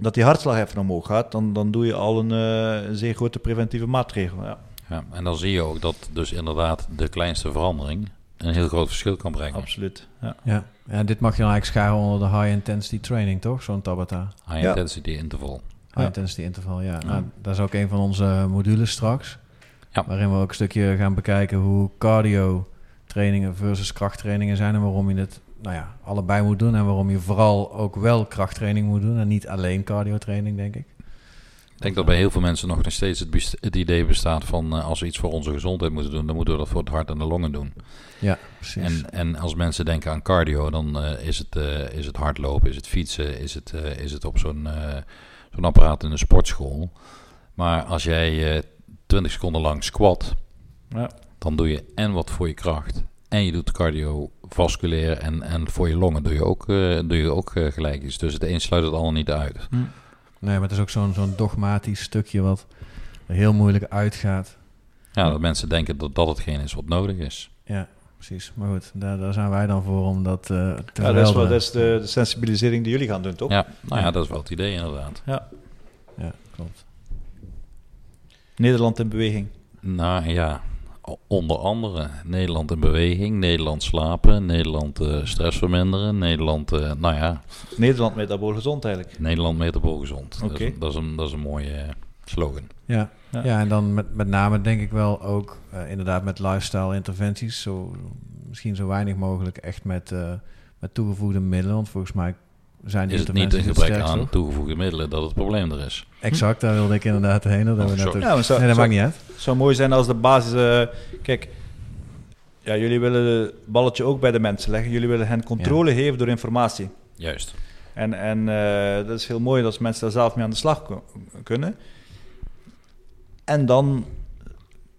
dat die hartslag even omhoog gaat, dan, dan doe je al een, eh, een zeer grote preventieve maatregel. Ja, Ja, en dan zie je ook dat dus inderdaad de kleinste verandering een heel groot verschil kan brengen. absoluut. Ja. ja. ja, dit mag je dan eigenlijk scharen onder de high intensity training, toch? Zo'n Tabata. High Ja. intensity interval. High Ja. intensity interval, ja. Nou, dat is ook een van onze modules straks. Ja. Waarin we ook een stukje gaan bekijken hoe cardio trainingen versus krachttrainingen zijn. En waarom je het nou ja, allebei moet doen. En waarom je vooral ook wel krachttraining moet doen. En niet alleen cardio training, denk ik. Ik denk dat bij heel veel mensen nog steeds het, idee bestaat van eh, als we iets voor onze gezondheid moeten doen, dan moeten we dat voor het hart en de longen doen. Ja, precies. En, en als mensen denken aan cardio, dan eh, is, het, eh, is het hardlopen, is het fietsen, is het, eh, is het op zo'n eh, zo'n apparaat in een sportschool. Maar als jij eh 20 seconden lang squat, Ja. Dan doe je en wat voor je kracht. En je doet cardiovasculair en, en voor je longen doe je ook, eh, doe je ook eh, gelijk iets. Dus het een sluit het ander niet uit. Nee, maar het is ook zo'n zo'n dogmatisch stukje wat heel moeilijk uitgaat. Ja, dat mensen denken dat dat hetgeen is wat nodig is. Ja, precies. Maar goed, daar, daar zijn wij dan voor om dat eh, te Ja, dat is, wel, dat is de, de sensibilisering die jullie gaan doen, toch? Ja, nou ja, dat is wel het idee inderdaad. Ja. Ja, klopt. Nederland in beweging. Nou ja, onder andere Nederland in beweging, Nederland slapen, Nederland eh, stress verminderen, Nederland, eh, nou ja, Nederland metabool gezond eigenlijk. Nederland metabool gezond. Dat, Oké. is, dat, is een, dat is een mooie eh, slogan. Ja. Ja. Ja. en dan met, met name denk ik wel ook inderdaad met lifestyle interventies. Zo, misschien zo weinig mogelijk echt met, eh, met toegevoegde middelen. Want volgens mij zijn Is het niet een gebrek aan toegevoegde middelen dat het probleem er is? Exact, daar wilde ik inderdaad heen. Dat Oh, we net sorry. ook- Ja, maar zou, nee, dat maakt niet uit. Het zou mooi zijn als de basis... eh, kijk, ja, jullie willen het balletje ook bij de mensen leggen. Jullie willen hen controle geven door informatie. Juist. En, en eh, dat is heel mooi als mensen daar zelf mee aan de slag kunnen. En dan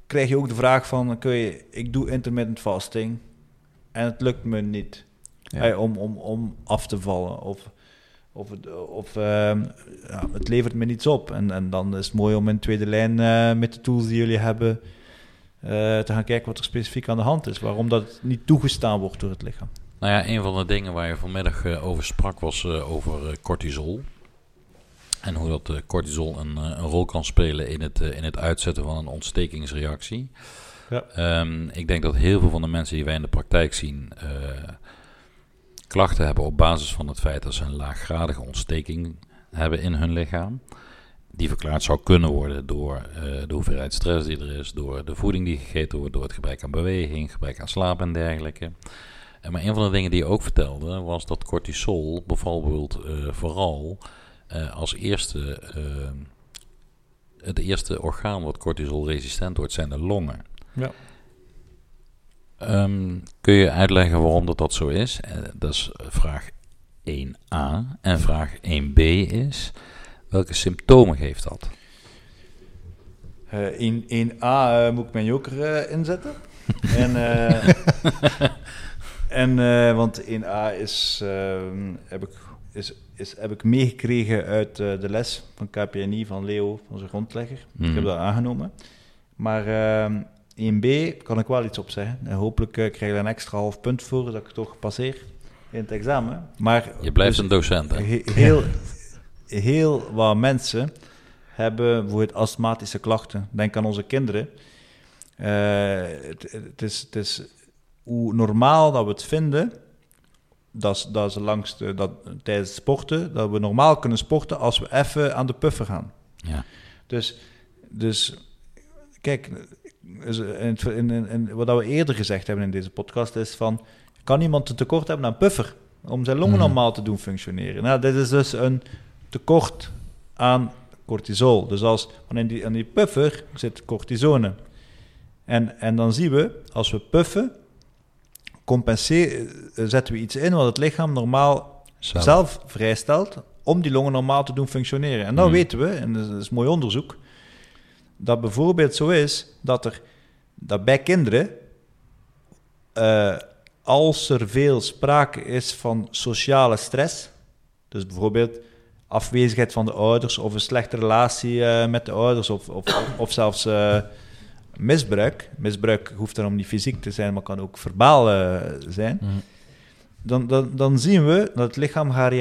krijg je ook de vraag van... Oké, ik doe intermittent fasting en het lukt me niet. Ja. Hey, om, om, om af te vallen. Of, of, het, of ehm, ja, het levert me niets op. En, en dan is het mooi om in tweede lijn eh, met de tools die jullie hebben... eh, te gaan kijken wat er specifiek aan de hand is. Waarom dat niet toegestaan wordt door het lichaam. Nou ja, een van de dingen waar je vanmiddag eh, over sprak was over cortisol. En hoe dat cortisol een, een rol kan spelen in het, in het uitzetten van een ontstekingsreactie. Ja. Ehm, ik denk dat heel veel van de mensen die wij in de praktijk zien klachten hebben op basis van het feit dat ze een laaggradige ontsteking hebben in hun lichaam. Die verklaard zou kunnen worden door eh, de hoeveelheid stress die er is, door de voeding die gegeten wordt, door het gebrek aan beweging, gebrek aan slaap en dergelijke. En maar een van de dingen die je ook vertelde was dat cortisol bijvoorbeeld eh, vooral eh, als eerste, het eerste orgaan wat cortisol resistent wordt zijn de longen. Ja. Ehm, kun je uitleggen waarom dat, dat zo is? Eh, dat is vraag 1a. En vraag 1b is, welke symptomen geeft dat? Eh, in 1a moet ik mijn joker inzetten. [LAUGHS] en, en want 1a is, ehm, heb, ik, is, is, heb ik meegekregen uit de les van KPNI van Leo, onze grondlegger. Ik heb mhm. dat aangenomen. Maar 1b ehm, kan ik wel iets op zeggen. En hopelijk uh, krijg je een extra half punt voor, dat ik toch passeer in het examen. Maar, je blijft dus een docent, hè? heel, heel wat mensen hebben bijvoorbeeld astmatische klachten. Denk aan onze kinderen. Uh, het, het, is, het is hoe normaal dat we het vinden, dat, dat ze langs de, dat, tijdens sporten, dat we normaal kunnen sporten als we even aan de puffer gaan. Ja. Dus, dus kijk, in, in, wat we eerder gezegd hebben in deze podcast is van, kan iemand een tekort hebben aan puffer om zijn longen mhm. normaal te doen functioneren? Nou, dit is dus een tekort aan cortisol. Dus als in die, aan die puffer zit cortisone. En, en dan zien we, als we puffen, compenseren, eh, zetten we iets in wat het lichaam normaal zelf, vrijstelt om die longen normaal te doen functioneren. En dan mhm. weten we, en dat is mooi onderzoek, dat bijvoorbeeld zo is dat er dat bij kinderen, uh, als er veel sprake is van sociale stress, dus bijvoorbeeld afwezigheid van de ouders of een slechte relatie uh, met de ouders of, of, of zelfs uh, misbruik, misbruik hoeft dan niet fysiek te zijn, maar kan ook verbaal zijn, mm. dan, dan, dan zien we dat het lichaam gaat,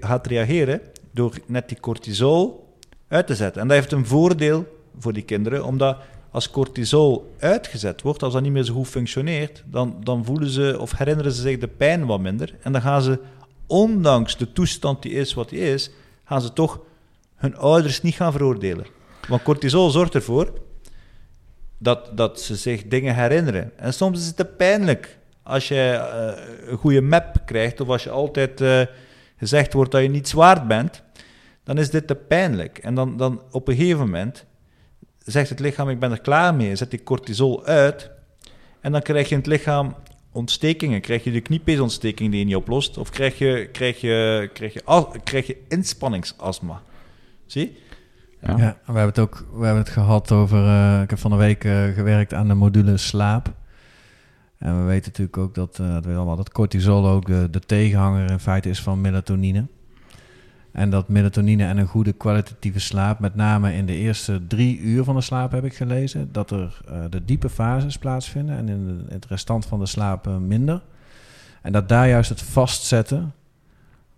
gaat reageren door net die cortisol uit te zetten. En dat heeft een voordeel voor die kinderen, omdat als cortisol uitgezet wordt, als dat niet meer zo goed functioneert, dan, dan voelen ze of herinneren ze zich de pijn wat minder. En dan gaan ze, ondanks de toestand die is wat die is, gaan ze toch hun ouders niet gaan veroordelen. Want cortisol zorgt ervoor dat, dat ze zich dingen herinneren. En soms is het te pijnlijk als je uh, een goede map krijgt of als je altijd uh, gezegd wordt dat je niet zwaard bent, dan is dit te pijnlijk. En dan, dan op een gegeven moment zegt het lichaam, ik ben er klaar mee, zet die cortisol uit. En dan krijg je in het lichaam ontstekingen. Krijg je de kniepeesontsteking die je niet oplost. Of krijg je, krijg je, krijg je, krijg je inspanningsastma. Zie ja. ja. we hebben het ook we hebben het gehad over. Uh, ik heb van de week uh, gewerkt aan de module slaap. En we weten natuurlijk ook dat, uh, dat, allemaal, dat cortisol ook de, de tegenhanger in feite is van melatonine. En dat melatonine en een goede kwalitatieve slaap, met name in de eerste drie uur van de slaap heb ik gelezen, dat er uh, de diepe fases plaatsvinden en in, het restant van de slaap uh, minder. En dat daar juist het vastzetten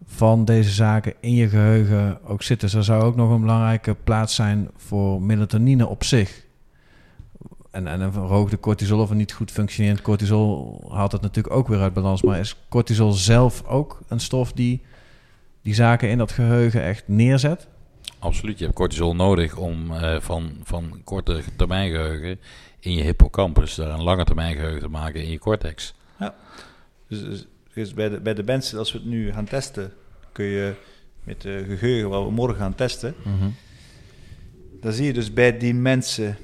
van deze zaken in je geheugen ook zit. Dus er zou ook nog een belangrijke plaats zijn voor melatonine op zich. En, en een verhoogde cortisol of een niet goed functionerend cortisol haalt het natuurlijk ook weer uit balans. Maar is cortisol zelf ook een stof die die zaken in dat geheugen echt neerzet? Absoluut. Je hebt cortisol nodig om uh, van, van korte termijn geheugen in je hippocampus daar een lange termijn geheugen te maken in je cortex. Ja. Dus, dus, dus bij, de, bij de mensen, als we het nu gaan testen, kun je met de geheugen wat we morgen gaan testen, mm dan zie je dus bij die mensen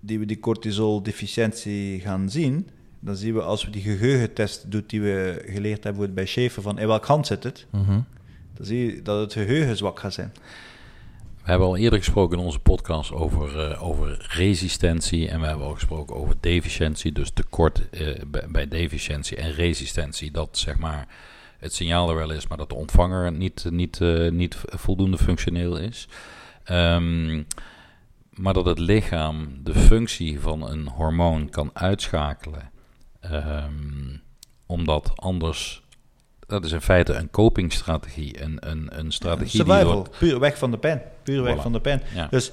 die we die cortisol-deficiëntie gaan zien, dan zien we als we die geheugentest doen die we geleerd hebben bij Schaefer van in welk hand zit het, mm dan zie je dat het geheugen zwak gaat zijn. We hebben al eerder gesproken in onze podcast over, uh, over resistentie en we hebben al gesproken over deficiëntie, dus tekort uh, bij, deficiëntie en resistentie. Dat zeg maar het signaal er wel is, maar dat de ontvanger niet, niet, uh, niet voldoende functioneel is. Um, maar dat het lichaam de functie van een hormoon kan uitschakelen, um, omdat anders dat is in feite een copingstrategie. Een, een, een strategie Survival, die puur weg van de pijn. Puur weg van de pijn. Dus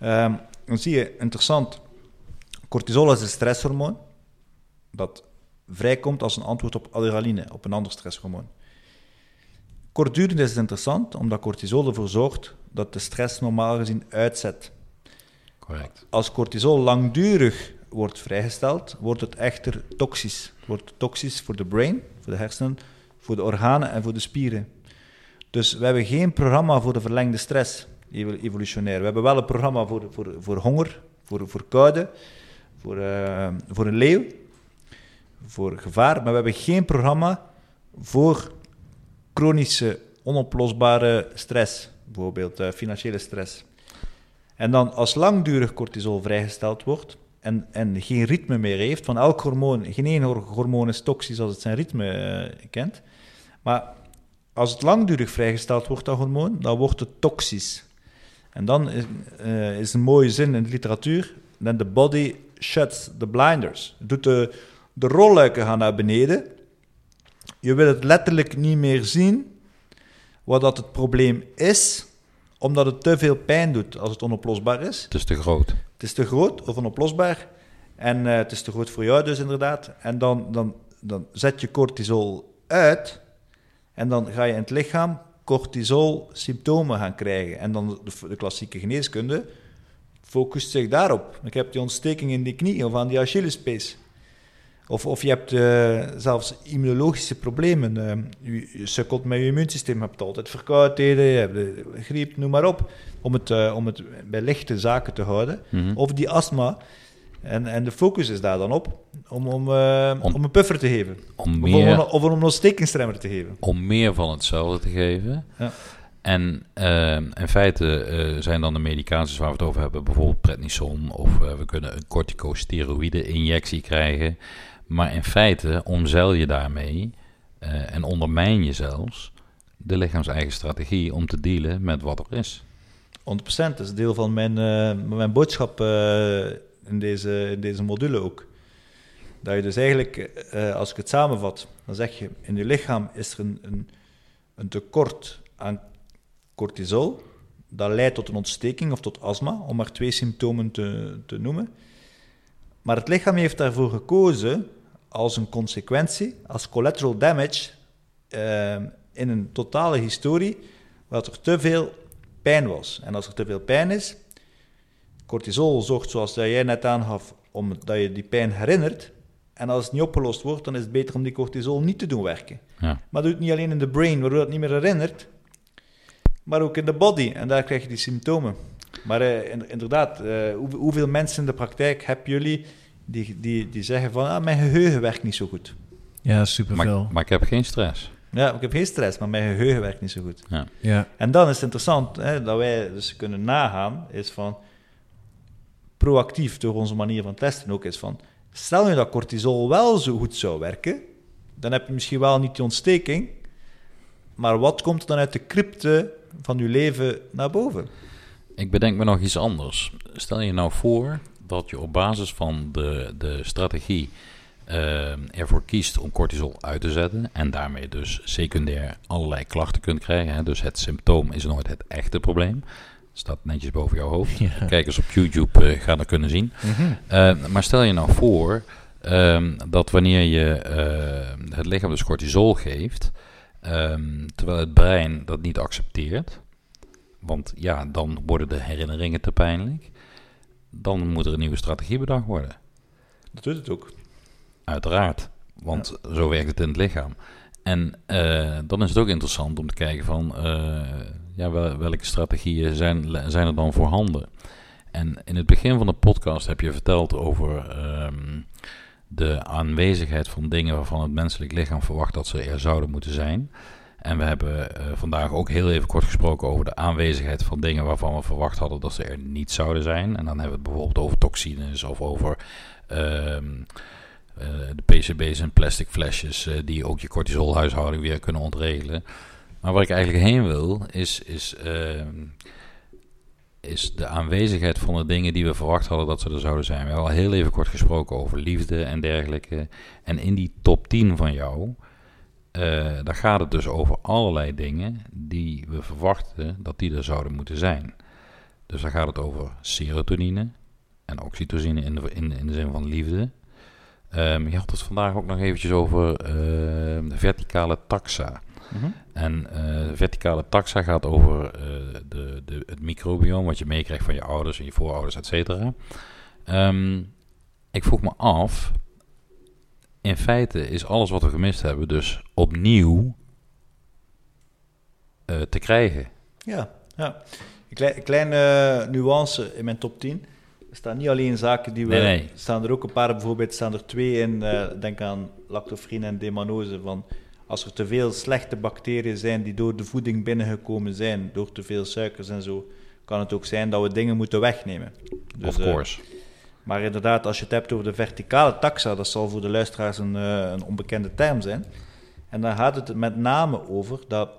um, dan zie je, interessant, cortisol is een stresshormoon dat vrijkomt als een antwoord op adrenaline, op een ander stresshormoon. Kortdurend is het interessant, omdat cortisol ervoor zorgt dat de stress normaal gezien uitzet. Correct. Als cortisol langdurig wordt vrijgesteld, wordt het echter toxisch. Het wordt toxisch voor de brain, voor de hersenen, voor de organen en voor de spieren. Dus we hebben geen programma voor de verlengde stress, evolutionair. We hebben wel een programma voor, voor, voor honger, voor, voor koude, voor, uh, voor een leeuw. voor gevaar, maar we hebben geen programma voor chronische, onoplosbare stress, bijvoorbeeld uh, financiële stress. En dan als langdurig cortisol vrijgesteld wordt en, en geen ritme meer heeft, van elk hormoon, geen één hormoon is toxisch als het zijn ritme uh, kent, maar als het langdurig vrijgesteld wordt, dat hormoon, dan wordt het toxisch. En dan is, uh, is een mooie zin in de literatuur, then the body shuts the blinders. Doet de, de rolluiken gaan naar beneden. Je wil het letterlijk niet meer zien wat dat het probleem is, omdat het te veel pijn doet als het onoplosbaar is. Het is te groot. Het is te groot of onoplosbaar. En uh, het is te groot voor jou dus inderdaad. En dan, dan, dan zet je cortisol uit en dan ga je in het lichaam cortisol symptomen gaan krijgen. En dan de, de klassieke geneeskunde focust zich daarop. Ik heb die ontsteking in die knie of aan die Achillespees. Of, of je hebt uh, zelfs immunologische problemen. Uh, je, je, sukkelt met je immuunsysteem. Je hebt altijd verkoudheden, je hebt de griep, noem maar op. Om het, uh, om het bij lichte zaken te houden. Mhm. Of die astma. En, en de focus is daar dan op om, om, om, om een puffer te geven. Om Of, meer, om, of een ontstekingsremmer te geven. om meer van hetzelfde te geven. Ja. En eh, in feite eh, zijn dan de medicaties waar we het over hebben, bijvoorbeeld prednison, of eh, we kunnen een corticosteroïde-injectie krijgen. Maar in feite omzeil je daarmee eh, en ondermijn je zelfs de lichaams-eigen strategie om te dealen met wat er is. 100%. Dat is deel van mijn, eh, mijn boodschap eh, in, deze, in deze module ook. Dat je dus eigenlijk, eh, als ik het samenvat, dan zeg je, in je lichaam is er een, een, een tekort aan cortisol. Dat leidt tot een ontsteking of tot astma, om maar twee symptomen te, te noemen. Maar het lichaam heeft daarvoor gekozen als een consequentie, als collateral damage, eh, in een totale historie, waar er te veel pijn was. En als er te veel pijn is, cortisol zorgt, zoals dat jij net aangaf, om dat je die pijn herinnert. En als het niet opgelost wordt, dan is het beter om die cortisol niet te doen werken. Ja. Maar doe het niet alleen in de brain, waardoor het niet meer herinnert, maar ook in de body. En daar krijg je die symptomen. Maar eh, in- inderdaad, eh, hoe, hoeveel mensen in de praktijk hebben jullie die, die, die zeggen van, ah, mijn geheugen werkt niet zo goed. Ja, superveel. Maar, maar ik heb geen stress. Ja, ik heb geen stress, maar mijn geheugen werkt niet zo goed. Ja. Ja, En dan is het interessant hè, dat wij dus kunnen nagaan, is van proactief door onze manier van testen ook, is van stel je dat cortisol wel zo goed zou werken, dan heb je misschien wel niet die ontsteking, maar wat komt dan uit de crypte van je leven naar boven? Ik bedenk me nog iets anders. Stel je nou voor dat je op basis van de, de strategie eh, ervoor kiest om cortisol uit te zetten en daarmee dus secundair allerlei klachten kunt krijgen. Hè. Dus het symptoom is nooit het echte probleem. Staat netjes boven jouw hoofd. Ja. Kijkers op YouTube eh, gaan dat kunnen zien. Eh, maar stel je nou voor ehm, dat wanneer je eh, het lichaam dus cortisol geeft, ehm, terwijl het brein dat niet accepteert, want ja, dan worden de herinneringen te pijnlijk, dan moet er een nieuwe strategie bedacht worden. Dat doet het ook. Uiteraard, want zo werkt het in het lichaam. En eh, dan is het ook interessant om te kijken van eh, ja, wel- welke strategieën zijn, zijn er dan voorhanden. En in het begin van de podcast heb je verteld over ehm, de aanwezigheid van dingen waarvan het menselijk lichaam verwacht dat ze er zouden moeten zijn. En we hebben eh, vandaag ook heel even kort gesproken over de aanwezigheid van dingen waarvan we verwacht hadden dat ze er niet zouden zijn. En dan hebben we het bijvoorbeeld over toxines of over ehm, eh, de PCB's en plastic flesjes eh, die ook je cortisolhuishouding weer kunnen ontregelen. Maar waar ik eigenlijk heen wil, is, is, ehm, is de aanwezigheid van de dingen die we verwacht hadden dat ze er zouden zijn. We hebben al heel even kort gesproken over liefde en dergelijke. En in die top 10 van jou, eh, daar gaat het dus over allerlei dingen die we verwachten dat die er zouden moeten zijn. Dus daar gaat het over serotonine en oxytocine in de, in, in de zin van liefde. Je had het vandaag ook nog eventjes over ehm, de verticale taxa. En eh, de verticale taxa gaat over eh, de, de, het microbiome, wat je meekrijgt van je ouders en je voorouders, et cetera. Ehm, ik vroeg me af, in feite is alles wat we gemist hebben dus opnieuw eh, te krijgen. Ja, ja. Een kleine nuance in mijn top 10. Er staan niet alleen zaken die we... Nee, nee. Er staan er ook een paar, bijvoorbeeld staan er twee in, eh, denk aan lactofrine en demanose, van als er te veel slechte bacteriën zijn die door de voeding binnengekomen zijn, door te veel suikers en zo, kan het ook zijn dat we dingen moeten wegnemen. Dus, of eh, course. maar inderdaad, als je het hebt over de verticale taxa, dat zal voor de luisteraars een, eh, een onbekende term zijn. En dan gaat het met name over dat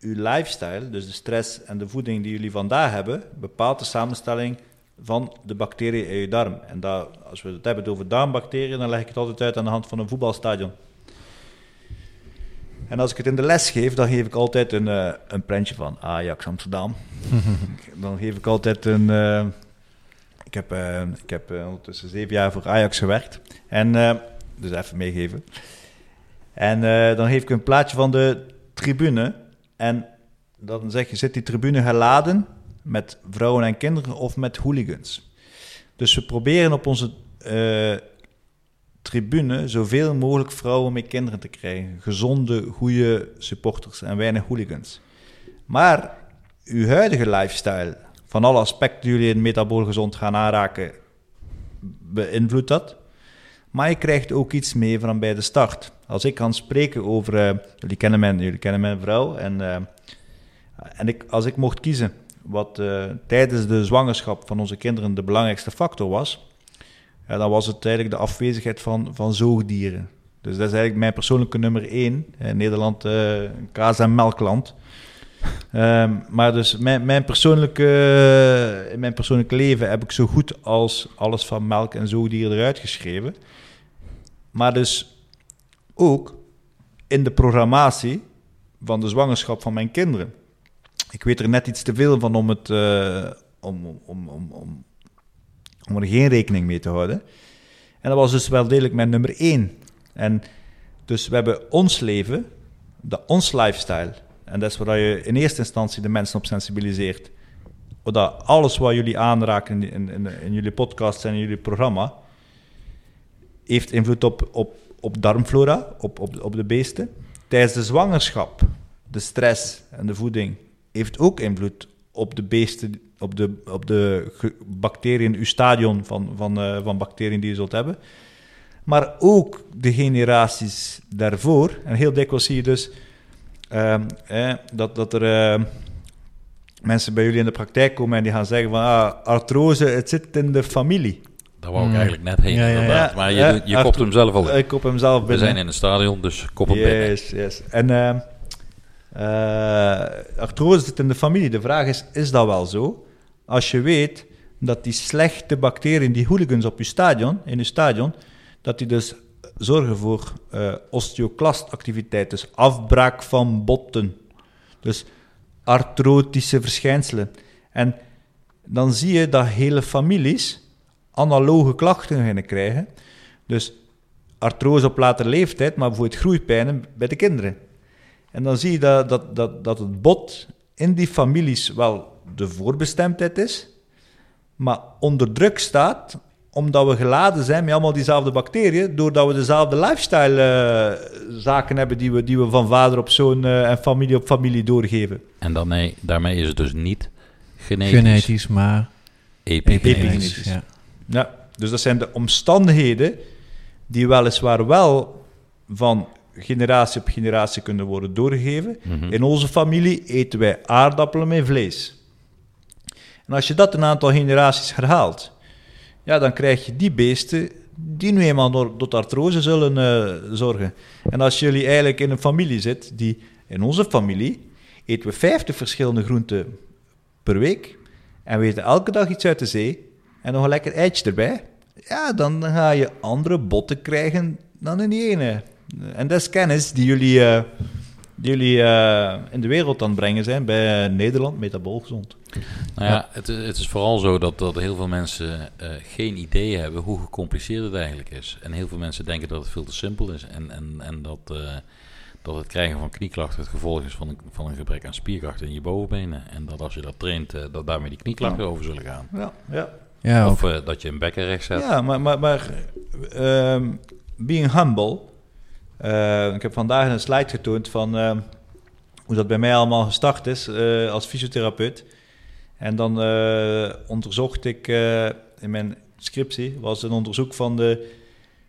uw lifestyle, dus de stress en de voeding die jullie vandaag hebben, bepaalt de samenstelling van de bacteriën in je darm. En dat, als we het hebben over darmbacteriën, dan leg ik het altijd uit aan de hand van een voetbalstadion. En als ik het in de les geef, dan geef ik altijd een, eh, een prentje van Ajax Amsterdam. [LAUGHS] dan geef ik altijd een... eh, ik heb, eh, ik heb ondertussen zeven jaar voor Ajax gewerkt. En, dus even meegeven. En dan geef ik een plaatje van de tribune. En dan zeg je, zit die tribune geladen met vrouwen en kinderen of met hooligans? Dus we proberen op onze eh, tribune zoveel mogelijk vrouwen met kinderen te krijgen. Gezonde, goede supporters en weinig hooligans. Maar uw huidige lifestyle, van alle aspecten die jullie in metabool gezond gaan aanraken, beïnvloedt dat. Maar je krijgt ook iets mee van bij de start. Als ik kan spreken over, eh, jullie, kennen mijn, jullie kennen mijn vrouw, en, eh, en ik, als ik mocht kiezen wat eh, tijdens de zwangerschap van onze kinderen de belangrijkste factor was, dan was het eigenlijk de afwezigheid van, van zoogdieren. Dus dat is eigenlijk mijn persoonlijke nummer één. In Nederland een kaas- en melkland. Ehm, maar dus mijn, mijn persoonlijke, in mijn persoonlijke leven heb ik zo goed als alles van melk en zoogdieren eruit geschreven. Maar dus ook in de programmatie van de zwangerschap van mijn kinderen. Ik weet er net iets te veel van om, het, eh, om, om, om, om, om, er geen rekening mee te houden. En dat was dus wel degelijk mijn nummer één. En dus we hebben ons leven, de, ons lifestyle. En dat is waar je in eerste instantie de mensen op sensibiliseert. Dat alles wat jullie aanraken in, in jullie podcast en in jullie programma, heeft invloed op, op, op darmflora, op, op, op de beesten. Tijdens de zwangerschap, de stress en de voeding, heeft ook invloed op de beesten, op de, op de bacteriën, uw stadion van, van, eh, van bacteriën die je zult hebben. Maar ook de generaties daarvoor. En heel dikwijls zie je dus ehm, eh, dat, dat er eh, mensen bij jullie in de praktijk komen en die gaan zeggen van ah, artrose, het zit in de familie. Daar wou ik Mm. eigenlijk net heen. Ja, ja, ja. inderdaad. Maar je, je kopt hem zelf al in. Ik kop hem zelf We binnen. zijn in het stadion, dus kop hem binnen. Yes, yes. En eh, eh, artrose zit in de familie. De vraag is, is dat wel zo? Als je weet dat die slechte bacteriën, die hooligans op je stadion, in je stadion, dat die dus zorgen voor eh osteoclastactiviteit, dus afbraak van botten. Dus artrotische verschijnselen. En dan zie je dat hele families analoge klachten beginnen krijgen. Dus artrose op latere leeftijd, maar bijvoorbeeld groeipijnen bij de kinderen. En dan zie je dat, dat, dat, dat het bot in die families wel de voorbestemdheid is, maar onder druk staat omdat we geladen zijn met allemaal diezelfde bacteriën, doordat we dezelfde lifestyle-zaken hebben die we, die we van vader op zoon eh, en familie op familie doorgeven. En daarmee, daarmee is het dus niet genetisch, Genetisch, maar epigenetisch. epigenetisch. Ja. Ja, dus dat zijn de omstandigheden die weliswaar wel van generatie op generatie kunnen worden doorgegeven. Mhm. In onze familie eten wij aardappelen met vlees. En als je dat een aantal generaties herhaalt, ja, dan krijg je die beesten die nu eenmaal door, tot artrose zullen eh, zorgen. En als jullie eigenlijk in een familie zit, die in onze familie eten we 50 verschillende groenten per week en we eten elke dag iets uit de zee en nog een lekker eitje erbij, ja, dan ga je andere botten krijgen dan in die ene. En dat is kennis die jullie, eh, die jullie eh, in de wereld aan het brengen zijn bij Nederland Metabool Gezond. Nou ja, het, het is vooral zo dat, dat heel veel mensen eh, geen idee hebben hoe gecompliceerd het eigenlijk is. En heel veel mensen denken dat het veel te simpel is. En, en, en dat, eh, dat het krijgen van knieklachten het gevolg is van een, van een gebrek aan spierkracht in je bovenbenen. En dat als je dat traint, dat daarmee die knieklachten over zullen gaan. Ja, ja. Ja, Of dat je een bekken recht zet. ja maar, maar, maar ehm, being humble. Eh, ik heb vandaag een slide getoond van ehm, hoe dat bij mij allemaal gestart is eh, als fysiotherapeut. En dan eh, onderzocht ik eh, in mijn scriptie was een onderzoek van de,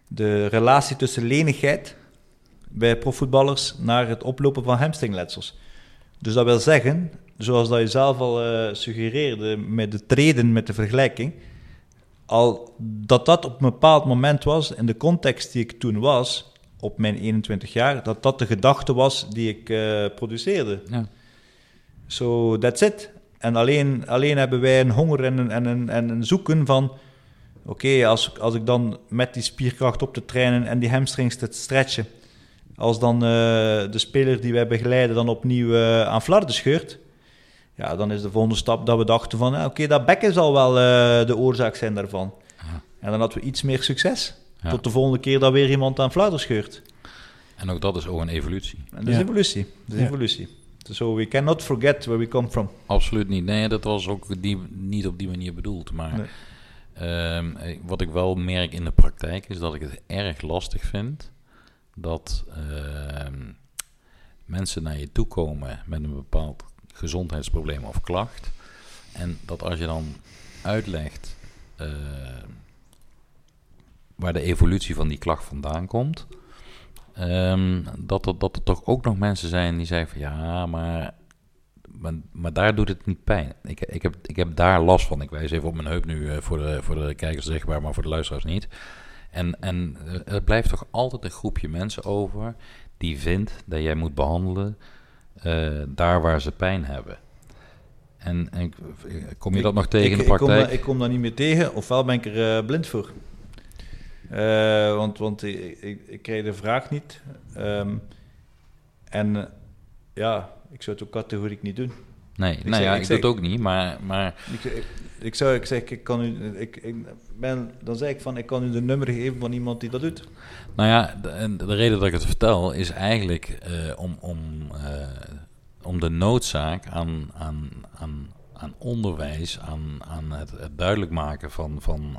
de relatie tussen lenigheid bij profvoetballers naar het oplopen van hamstringletsels. Dus dat wil zeggen, zoals dat je zelf al suggereerde met de treden met de vergelijking, al dat dat op een bepaald moment was, in de context die ik toen was, op mijn 21 jaar, dat dat de gedachte was die ik uh, produceerde. Ja. So that's it. En alleen, alleen hebben wij een honger en een, en een, en een zoeken van... Oké, als, als ik dan met die spierkracht op te trainen en die hamstrings te stretchen... Als dan uh, de speler die wij begeleiden dan opnieuw uh, aan flarden scheurt... Ja, dan is de volgende stap dat we dachten van... Ah, oké, dat bekken zal wel de oorzaak zijn daarvan. En dan hadden we iets meer succes. Ja. Tot de volgende keer dat weer iemand aan flarden scheurt. En ook dat is ook een evolutie. En dat is evolutie. Dat is evolutie. So we cannot forget where we come from. Absoluut niet. Nee, dat was ook die, niet op die manier bedoeld. Maar ehm, eh, wat ik wel merk in de praktijk is dat ik het erg lastig vind dat ehm, mensen naar je toe komen met een bepaald gezondheidsprobleem of klacht. En dat als je dan uitlegt ehm, waar de evolutie van die klacht vandaan komt, Um, dat, er, dat er toch ook nog mensen zijn die zeggen van ja, maar, maar, maar, daar doet het niet pijn. Ik, ik, heb, ik heb daar last van. Ik wijs even op mijn heup nu uh, voor, de, voor de kijkers zichtbaar, maar voor de luisteraars niet. En, en uh, er blijft toch altijd een groepje mensen over die vindt dat jij moet behandelen uh, daar waar ze pijn hebben. En, en kom je dat nog tegen in de praktijk? Ik kom, ik kom daar niet meer tegen, ofwel ben ik er blind voor. Uh, want want ik, ik, ik, kreeg de vraag niet. Um, en uh, ja, ik zou het ook categoriek niet doen. Nee, ik, nou ja, ik, doe het ook niet, maar... maar... Ik, zou, ik zeg, ik kan u... Ik, ik ben, dan zeg ik van, ik kan u de nummer geven van iemand die dat doet. Nou ja, de, de reden dat ik het vertel is eigenlijk uh, om, om, om de noodzaak aan, aan, aan, aan onderwijs, aan, aan het, het duidelijk maken van... van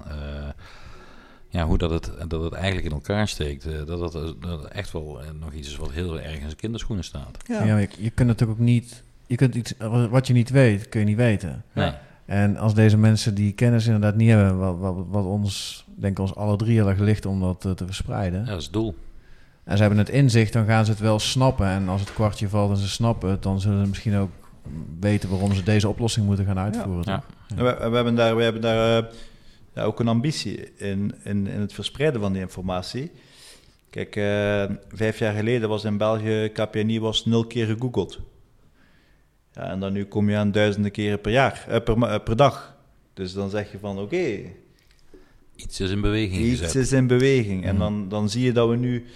ja, hoe dat het, dat het eigenlijk in elkaar steekt. Uh, dat, dat, dat echt wel uh, nog iets is wat heel erg in zijn kinderschoenen staat. Ja, ja je, je, kunt natuurlijk ook niet... Je kunt iets, wat je niet weet, kun je niet weten. Nee. En als deze mensen die kennis inderdaad niet hebben... wat, wat, wat ons, denk ik, ons alle drie heel erg ligt om dat te verspreiden. Ja, dat is het doel. En ze hebben het inzicht, dan gaan ze het wel snappen. En als het kwartje valt en ze snappen het... dan zullen ze misschien ook weten waarom ze deze oplossing moeten gaan uitvoeren. Ja. ja. We, we, hebben daar... We hebben daar ja, ook een ambitie in, in, in het verspreiden van die informatie. Kijk, uh, vijf jaar geleden was in België KPNI was nul keer gegoogeld. Ja, en dan nu kom je aan duizenden keren per jaar, uh, per, uh, per dag. Dus dan zeg je van oké. Okay, iets is in beweging Iets gezet. is in beweging. En mhm. dan, dan zie je dat we nu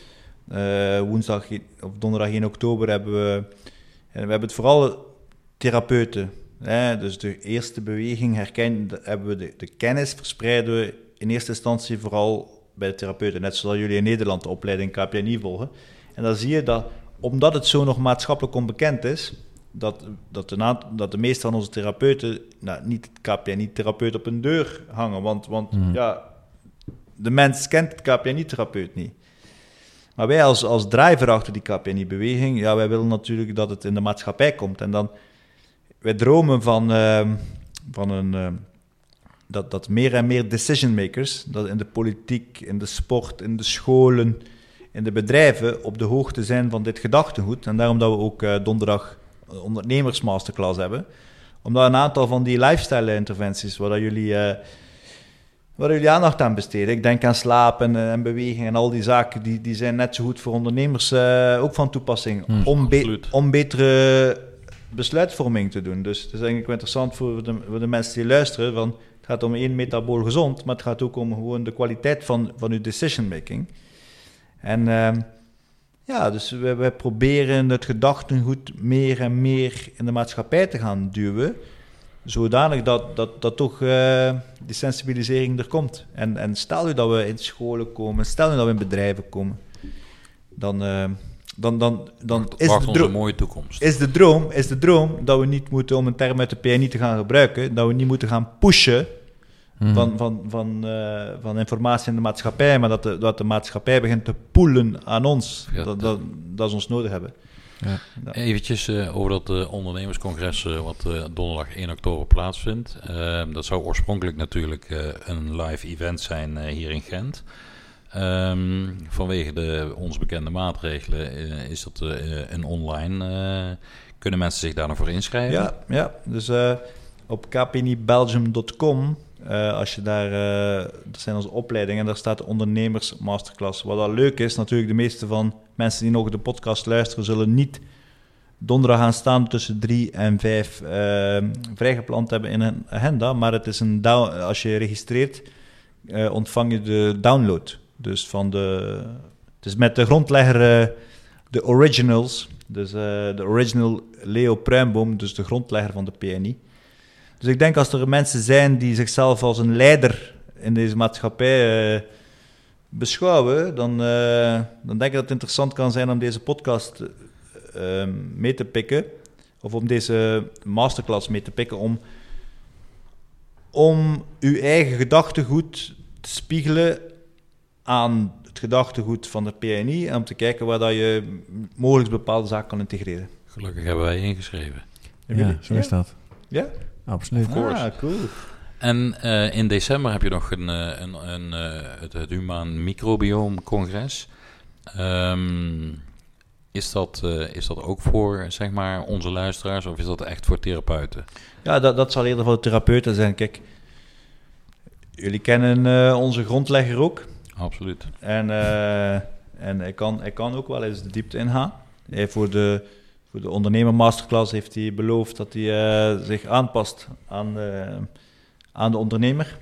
woensdag of donderdag in oktober hebben we... En we hebben het vooral therapeuten, dus de eerste beweging herkennen, hebben we de, de, kennis verspreiden we in eerste instantie vooral bij de therapeuten. Net zoals jullie in Nederland de opleiding KPNI volgen. En dan zie je dat, omdat het zo nog maatschappelijk onbekend is, dat, dat, de, dat de meeste van onze therapeuten nou, niet het KPNI-therapeut op een deur hangen. Want, want hmm. ja, de mens kent het KPNI-therapeut niet. Maar wij als, als driver achter die KPNI-beweging, ja, wij willen natuurlijk dat het in de maatschappij komt. En dan wij dromen van, uh, van een, uh, dat, dat meer en meer decision makers, dat in de politiek, in de sport, in de scholen, in de bedrijven op de hoogte zijn van dit gedachtegoed. En daarom dat we ook uh, donderdag ondernemersmasterclass hebben. Omdat een aantal van die lifestyle interventies, waar dat jullie, uh, waar jullie aandacht aan besteden. Ik denk aan slaap en, en, beweging en al die zaken, die, die zijn net zo goed voor ondernemers ook van toepassing. Hmm, om, be om betere besluitvorming te doen. Dus het is eigenlijk wel interessant voor de, voor de mensen die luisteren. Van, het gaat om één metabool gezond, maar het gaat ook om gewoon de kwaliteit van, van uw decision making. En uh, ja, dus we, we proberen het gedachtengoed meer en meer in de maatschappij te gaan duwen. Zodanig dat, dat, dat toch uh, die sensibilisering er komt. En, en stel u dat we in scholen komen, stel u dat we in bedrijven komen, dan, uh, dan, dan, dan is, de droom, mooie toekomst. Is de, droom, is de droom dat we niet moeten, om een term uit de PNI te gaan gebruiken, dat we niet moeten gaan pushen mhm. van, van, van, uh, van informatie in de maatschappij, maar dat de, dat de maatschappij begint te poelen aan ons. dat, dat, dat, ze ons nodig hebben. Ja. Eventjes eh, over dat eh, ondernemerscongres eh, wat eh, donderdag 1 oktober plaatsvindt. Eh, dat zou oorspronkelijk natuurlijk eh, een live event zijn eh, hier in Gent. Ehm, vanwege de ons bekende maatregelen eh, is dat eh, een online. eh, kunnen mensen zich daar nog voor inschrijven? Ja, ja. dus op kpnibelgium.com, als je daar, dat zijn onze opleidingen, en daar staat de ondernemers masterclass. Wat al leuk is, natuurlijk de meeste van mensen die nog de podcast luisteren, zullen niet donderdag gaan staan tussen drie en vijf vrijgepland hebben in een agenda, maar het is een als je registreert, ontvang je de download. Dus van de, het is met de grondlegger, eh, de originals, dus eh, de original Leo Pruimboom, dus de grondlegger van de PNI. Dus ik denk als er mensen zijn die zichzelf als een leider in deze maatschappij eh, beschouwen, dan, dan denk ik dat het interessant kan zijn om deze podcast eh, mee te pikken, of om deze masterclass mee te pikken, om, om uw eigen gedachtegoed te spiegelen aan het gedachtegoed van de PNI en om te kijken waar dat je mogelijk bepaalde zaken kan integreren. Gelukkig hebben wij ingeschreven. Ja, zo is dat. Ja? Absoluut. Of course. Ah, cool. En eh, in december heb je nog een, eh, een, een, eh, het, het Humaan Microbiome Congres. Ehm, is, dat, eh, is dat ook voor zeg maar, onze luisteraars of is dat echt voor therapeuten? Ja, dat, dat zal eerder voor de therapeuten zijn. Kijk, jullie kennen eh, onze grondlegger ook. Absoluut. En, eh, en hij, kan, hij kan ook wel eens de diepte ingaan. Hij voor, de, voor de ondernemer masterclass heeft hij beloofd dat hij eh, zich aanpast aan, eh, aan de ondernemer.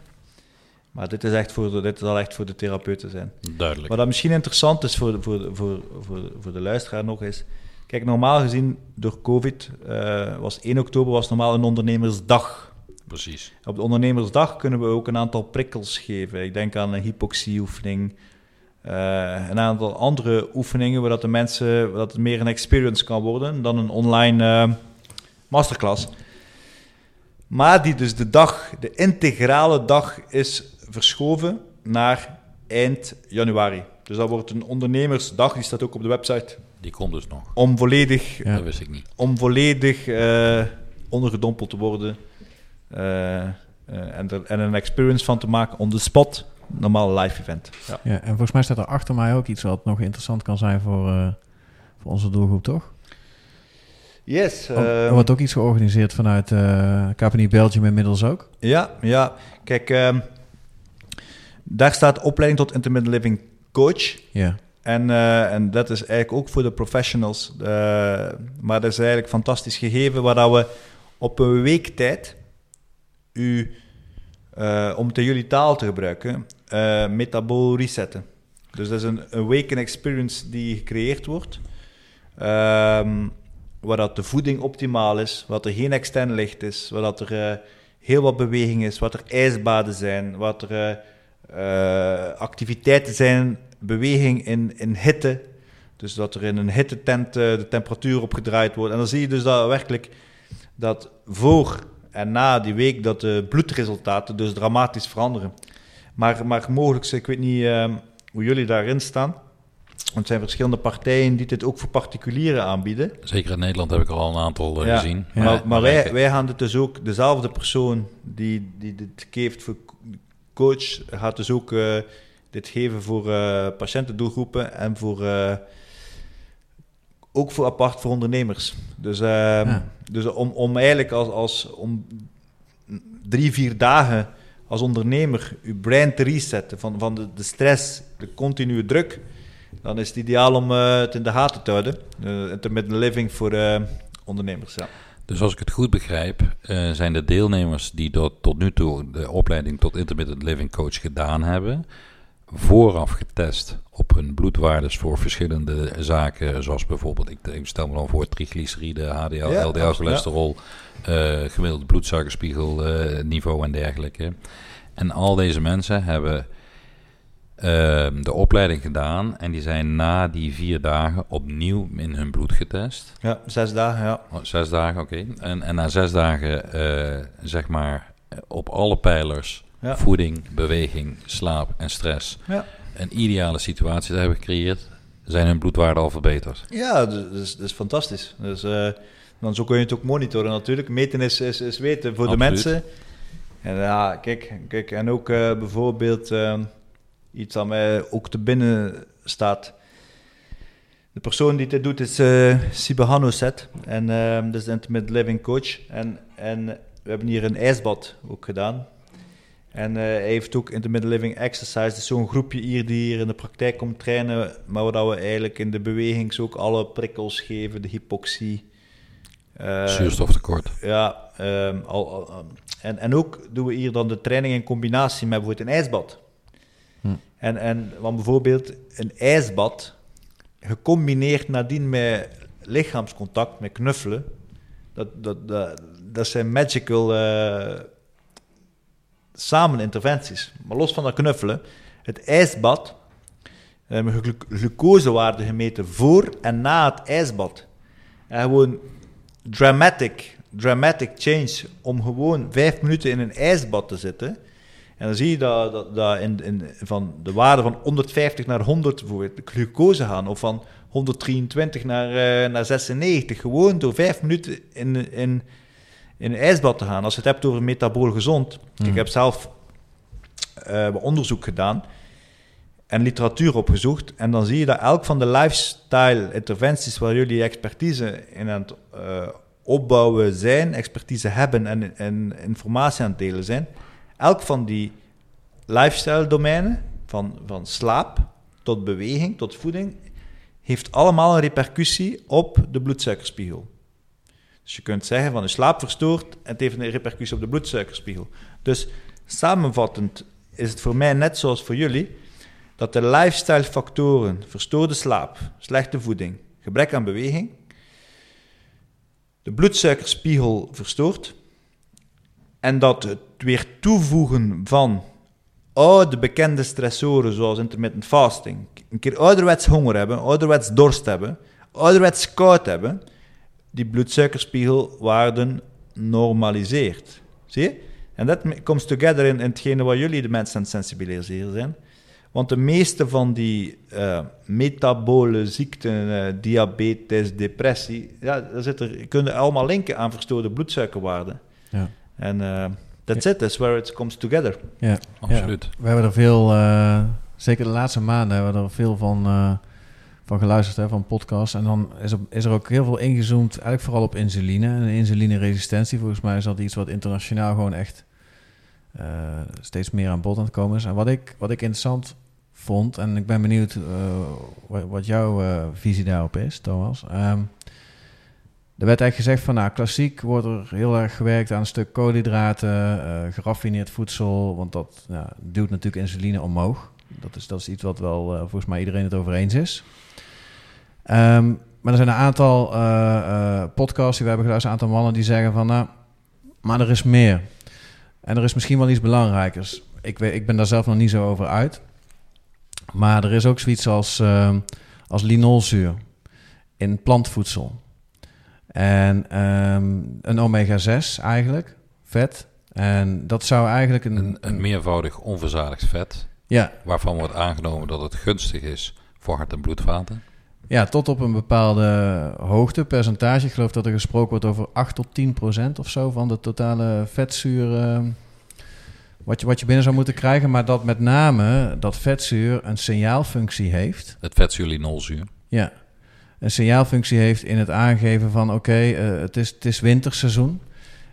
Maar dit, is echt voor de, dit zal echt voor de therapeuten zijn. Duidelijk. Wat dat misschien interessant is voor de, voor, de- voor, voor, voor de luisteraar nog is... Kijk, normaal gezien door COVID eh, was 1 oktober was normaal een ondernemersdag. Precies. Op de ondernemersdag kunnen we ook een aantal prikkels geven. Ik denk aan een hypoxieoefening, eh, een aantal andere oefeningen waar dat de mensen, waar dat het meer een experience kan worden dan een online eh, masterclass. Maar die dus de dag, de integrale dag is verschoven naar eind januari. Dus dat wordt een ondernemersdag, die staat ook op de website, Die komt dus nog. om volledig Ja. Dat wist ik niet. om volledig eh, ondergedompeld te worden en, er, en een experience van te maken on the spot. Normaal live event. Ja. Ja, en volgens mij staat er achter mij ook iets wat nog interessant kan zijn voor, eh, voor onze doelgroep, toch? Yes. Oh, eh, er wordt ook iets georganiseerd vanuit uh, Capani Belgium inmiddels ook. ja, ja. Kijk, ehm, daar staat opleiding tot intermittent living coach. Ja, En, eh, en dat is eigenlijk ook voor de professionals. Eh, maar dat is eigenlijk een fantastisch gegeven waar dat we op een week tijd, u, eh, om in jullie taal te gebruiken, metabool resetten. Dus dat is een, weken experience die gecreëerd wordt, ehm, waar dat de voeding optimaal is, wat er geen extern licht is, waar dat er eh, heel wat beweging is, wat er ijsbaden zijn, wat er activiteiten zijn, beweging in, in hitte. Dus dat er in een hittetent eh, de temperatuur opgedraaid wordt. En dan zie je dus dat werkelijk dat voor en na die week dat de bloedresultaten dus dramatisch veranderen. Maar, maar mogelijk, ik weet niet eh, hoe jullie daarin staan. Want er zijn verschillende partijen die dit ook voor particulieren aanbieden. Zeker in Nederland heb ik er al een aantal eh, Ja. gezien. Maar, maar wij, wij gaan dit dus ook, dezelfde persoon die, die dit geeft voor coach, gaat dus ook eh, dit geven voor eh, patiëntendoelgroepen en voor, eh, ook voor apart voor ondernemers. Dus, eh, Ja. dus om, om eigenlijk als, als om drie, vier dagen als ondernemer je brein te resetten van, van de, de stress, de continue druk, dan is het ideaal om eh, het in de gaten te houden. Uh, intermittent living voor eh, ondernemers, ja. Dus als ik het goed begrijp, eh, zijn de deelnemers die dat tot nu toe de opleiding tot intermittent living coach gedaan hebben, vooraf getest op hun bloedwaardes voor verschillende zaken, zoals bijvoorbeeld, ik, ik stel me dan voor, triglyceride, HDL, Ja, LDL, absoluut, cholesterol, eh gemiddeld bloedsuikerspiegel eh, niveau en dergelijke. En al deze mensen hebben ehm, de opleiding gedaan en die zijn na die vier dagen opnieuw in hun bloed getest. Ja, zes dagen, ja. Oh, zes dagen, oké. En, en na zes dagen, eh, zeg maar, op alle pijlers, Ja. voeding, beweging, slaap en stress, Ja. een ideale situatie te hebben gecreëerd, zijn hun bloedwaarden al verbeterd. Ja, dat is fantastisch. Dus, uh, dan zo kun je het ook monitoren natuurlijk. Meten is, is, is weten voor Absoluut. de mensen. En ja, kijk, kijk en ook uh, bijvoorbeeld uh, iets dat mij ook te binnen staat. De persoon die dit doet is uh, Sibe Hanoset. En dat is Intimate Living Coach. En, en we hebben hier een ijsbad ook gedaan. En uh, hij heeft ook Intermittent Living Exercise. Dus zo'n groepje hier die hier in de praktijk komt trainen. Maar waar we eigenlijk in de beweging ook alle prikkels geven. De hypoxie. Uh, Zuurstoftekort. Ja. Um, al, al, en, en ook doen we hier dan de training in combinatie met bijvoorbeeld een ijsbad. Hm. En, en want bijvoorbeeld een ijsbad. Gecombineerd nadien met lichaamscontact, met knuffelen. Dat, dat, dat, dat zijn magical... Uh, samen interventies. Maar los van dat knuffelen, het ijsbad, we hebben glu glucosewaarde gemeten voor en na het ijsbad. En gewoon dramatic, dramatic change om gewoon vijf minuten in een ijsbad te zitten. En dan zie je dat, dat, dat in, in, van de waarde van 150 naar 100 voor glucose gaan, of van 123 naar, uh, naar 96. Gewoon door vijf minuten in, in, in een ijsbad te gaan. Als je het hebt over metabool gezond. Mm. Ik heb zelf uh, onderzoek gedaan en literatuur opgezocht. En dan zie je dat elk van de lifestyle interventies waar jullie expertise in aan het uh, opbouwen zijn, expertise hebben en, en, informatie aan het delen zijn. Elk van die lifestyle domeinen, van, van slaap tot beweging tot voeding, heeft allemaal een repercussie op de bloedsuikerspiegel. Dus je kunt zeggen van je slaap verstoort en het heeft een repercussie op de bloedsuikerspiegel. Dus samenvattend is het voor mij net zoals voor jullie dat de lifestyle factoren, verstoorde slaap, slechte voeding, gebrek aan beweging, de bloedsuikerspiegel verstoort en dat het weer toevoegen van oude bekende stressoren zoals intermittent fasting, een keer ouderwets honger hebben, ouderwets dorst hebben, ouderwets koud hebben, die bloedsuikerspiegelwaarden normaliseert. Zie je? En dat comes together in, in hetgene waar jullie de mensen aan het sensibiliseren zijn. Want de meeste van die uh, metabole ziekten, uh, diabetes, depressie, ja, daar zit er, kunnen allemaal linken aan verstoorde bloedsuikerwaarden. Ja. En uh, that's ja. it, that's where it comes together. Ja, absoluut. Ja. We hebben er veel, zeker de laatste maanden, hebben we er veel van van geluisterd, hè, van podcasts. En dan is er, is er ook heel veel ingezoomd, eigenlijk vooral op insuline en insulineresistentie. Volgens mij is dat iets wat internationaal gewoon echt uh, steeds meer aan bod aan het komen is. En wat ik, wat ik interessant vond, en ik ben benieuwd uh, wat, jouw uh, visie daarop is, Thomas. Um, er werd eigenlijk gezegd van, nou, klassiek wordt er heel erg gewerkt aan een stuk koolhydraten, geraffineerd voedsel, want dat nou, duwt natuurlijk insuline omhoog. Dat is, dat is iets wat wel volgens mij iedereen het over eens is. Um, maar er zijn een aantal uh, uh, podcasts die we hebben geluisterd, een aantal mannen die zeggen van, nou, maar er is meer. En er is misschien wel iets belangrijkers. Ik, weet, ik ben daar zelf nog niet zo over uit. Maar er is ook zoiets als, uh, als linolzuur in plantvoedsel. En um, een omega-6 eigenlijk, vet. En dat zou eigenlijk een... Een, een meervoudig onverzadigd vet. Ja. Waarvan wordt aangenomen dat het gunstig is voor hart- en bloedvaten. Ja, tot op een bepaalde hoogte, percentage. Ik geloof dat er gesproken wordt over 8 tot 10 procent of zo van de totale vetzuur. Uh, wat, je, wat je binnen zou moeten krijgen. Maar dat met name dat vetzuur een signaalfunctie heeft. Het vetzuurlinolzuur. Ja, een signaalfunctie heeft in het aangeven van... oké, okay, uh, het, is, het is winterseizoen.